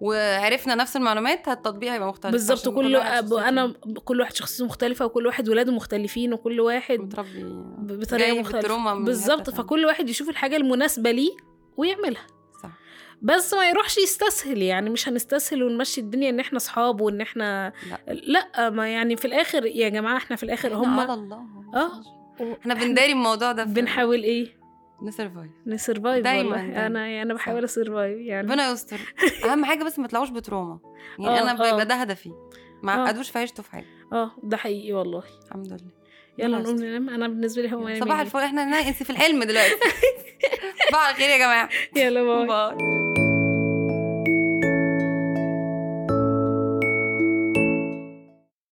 وعرفنا نفس المعلومات التطبيق هيبقى مختلف بالظبط كل أنا كل واحد شخصيته مختلفة وكل واحد ولاده مختلفين وكل واحد متربي بطريقة مختلفة. بالظبط. فكل واحد يشوف الحاجة المناسبة ليه ويعملها. صح. بس ما يروحش يستسهل يعني مش هنستسهل ونمشي الدنيا إن إحنا أصحاب وإن إحنا لا. لا ما يعني في الآخر يا جماعة إحنا في الآخر هم على الله. آه إحنا بنداري الموضوع ده بنحاول إيه؟ ن survive ن survive دايماً، دايماً. أنا أنا بحاول ا survive يعني. ربنا يستر. أهم حاجة بس ما تطلعوش ب trauma. يعني آه، أنا آه. بيبقى ده هدفي. ما آه. عقدوش في عيشته في حاجة. آه ده حقيقي والله. الحمد لله. يلا نقوم. ننام. أنا بالنسبة لي هو صباح الفل. إحنا ننسي في الحلم دلوقتي. صباح الخير يا جماعة. يلا bye. bye.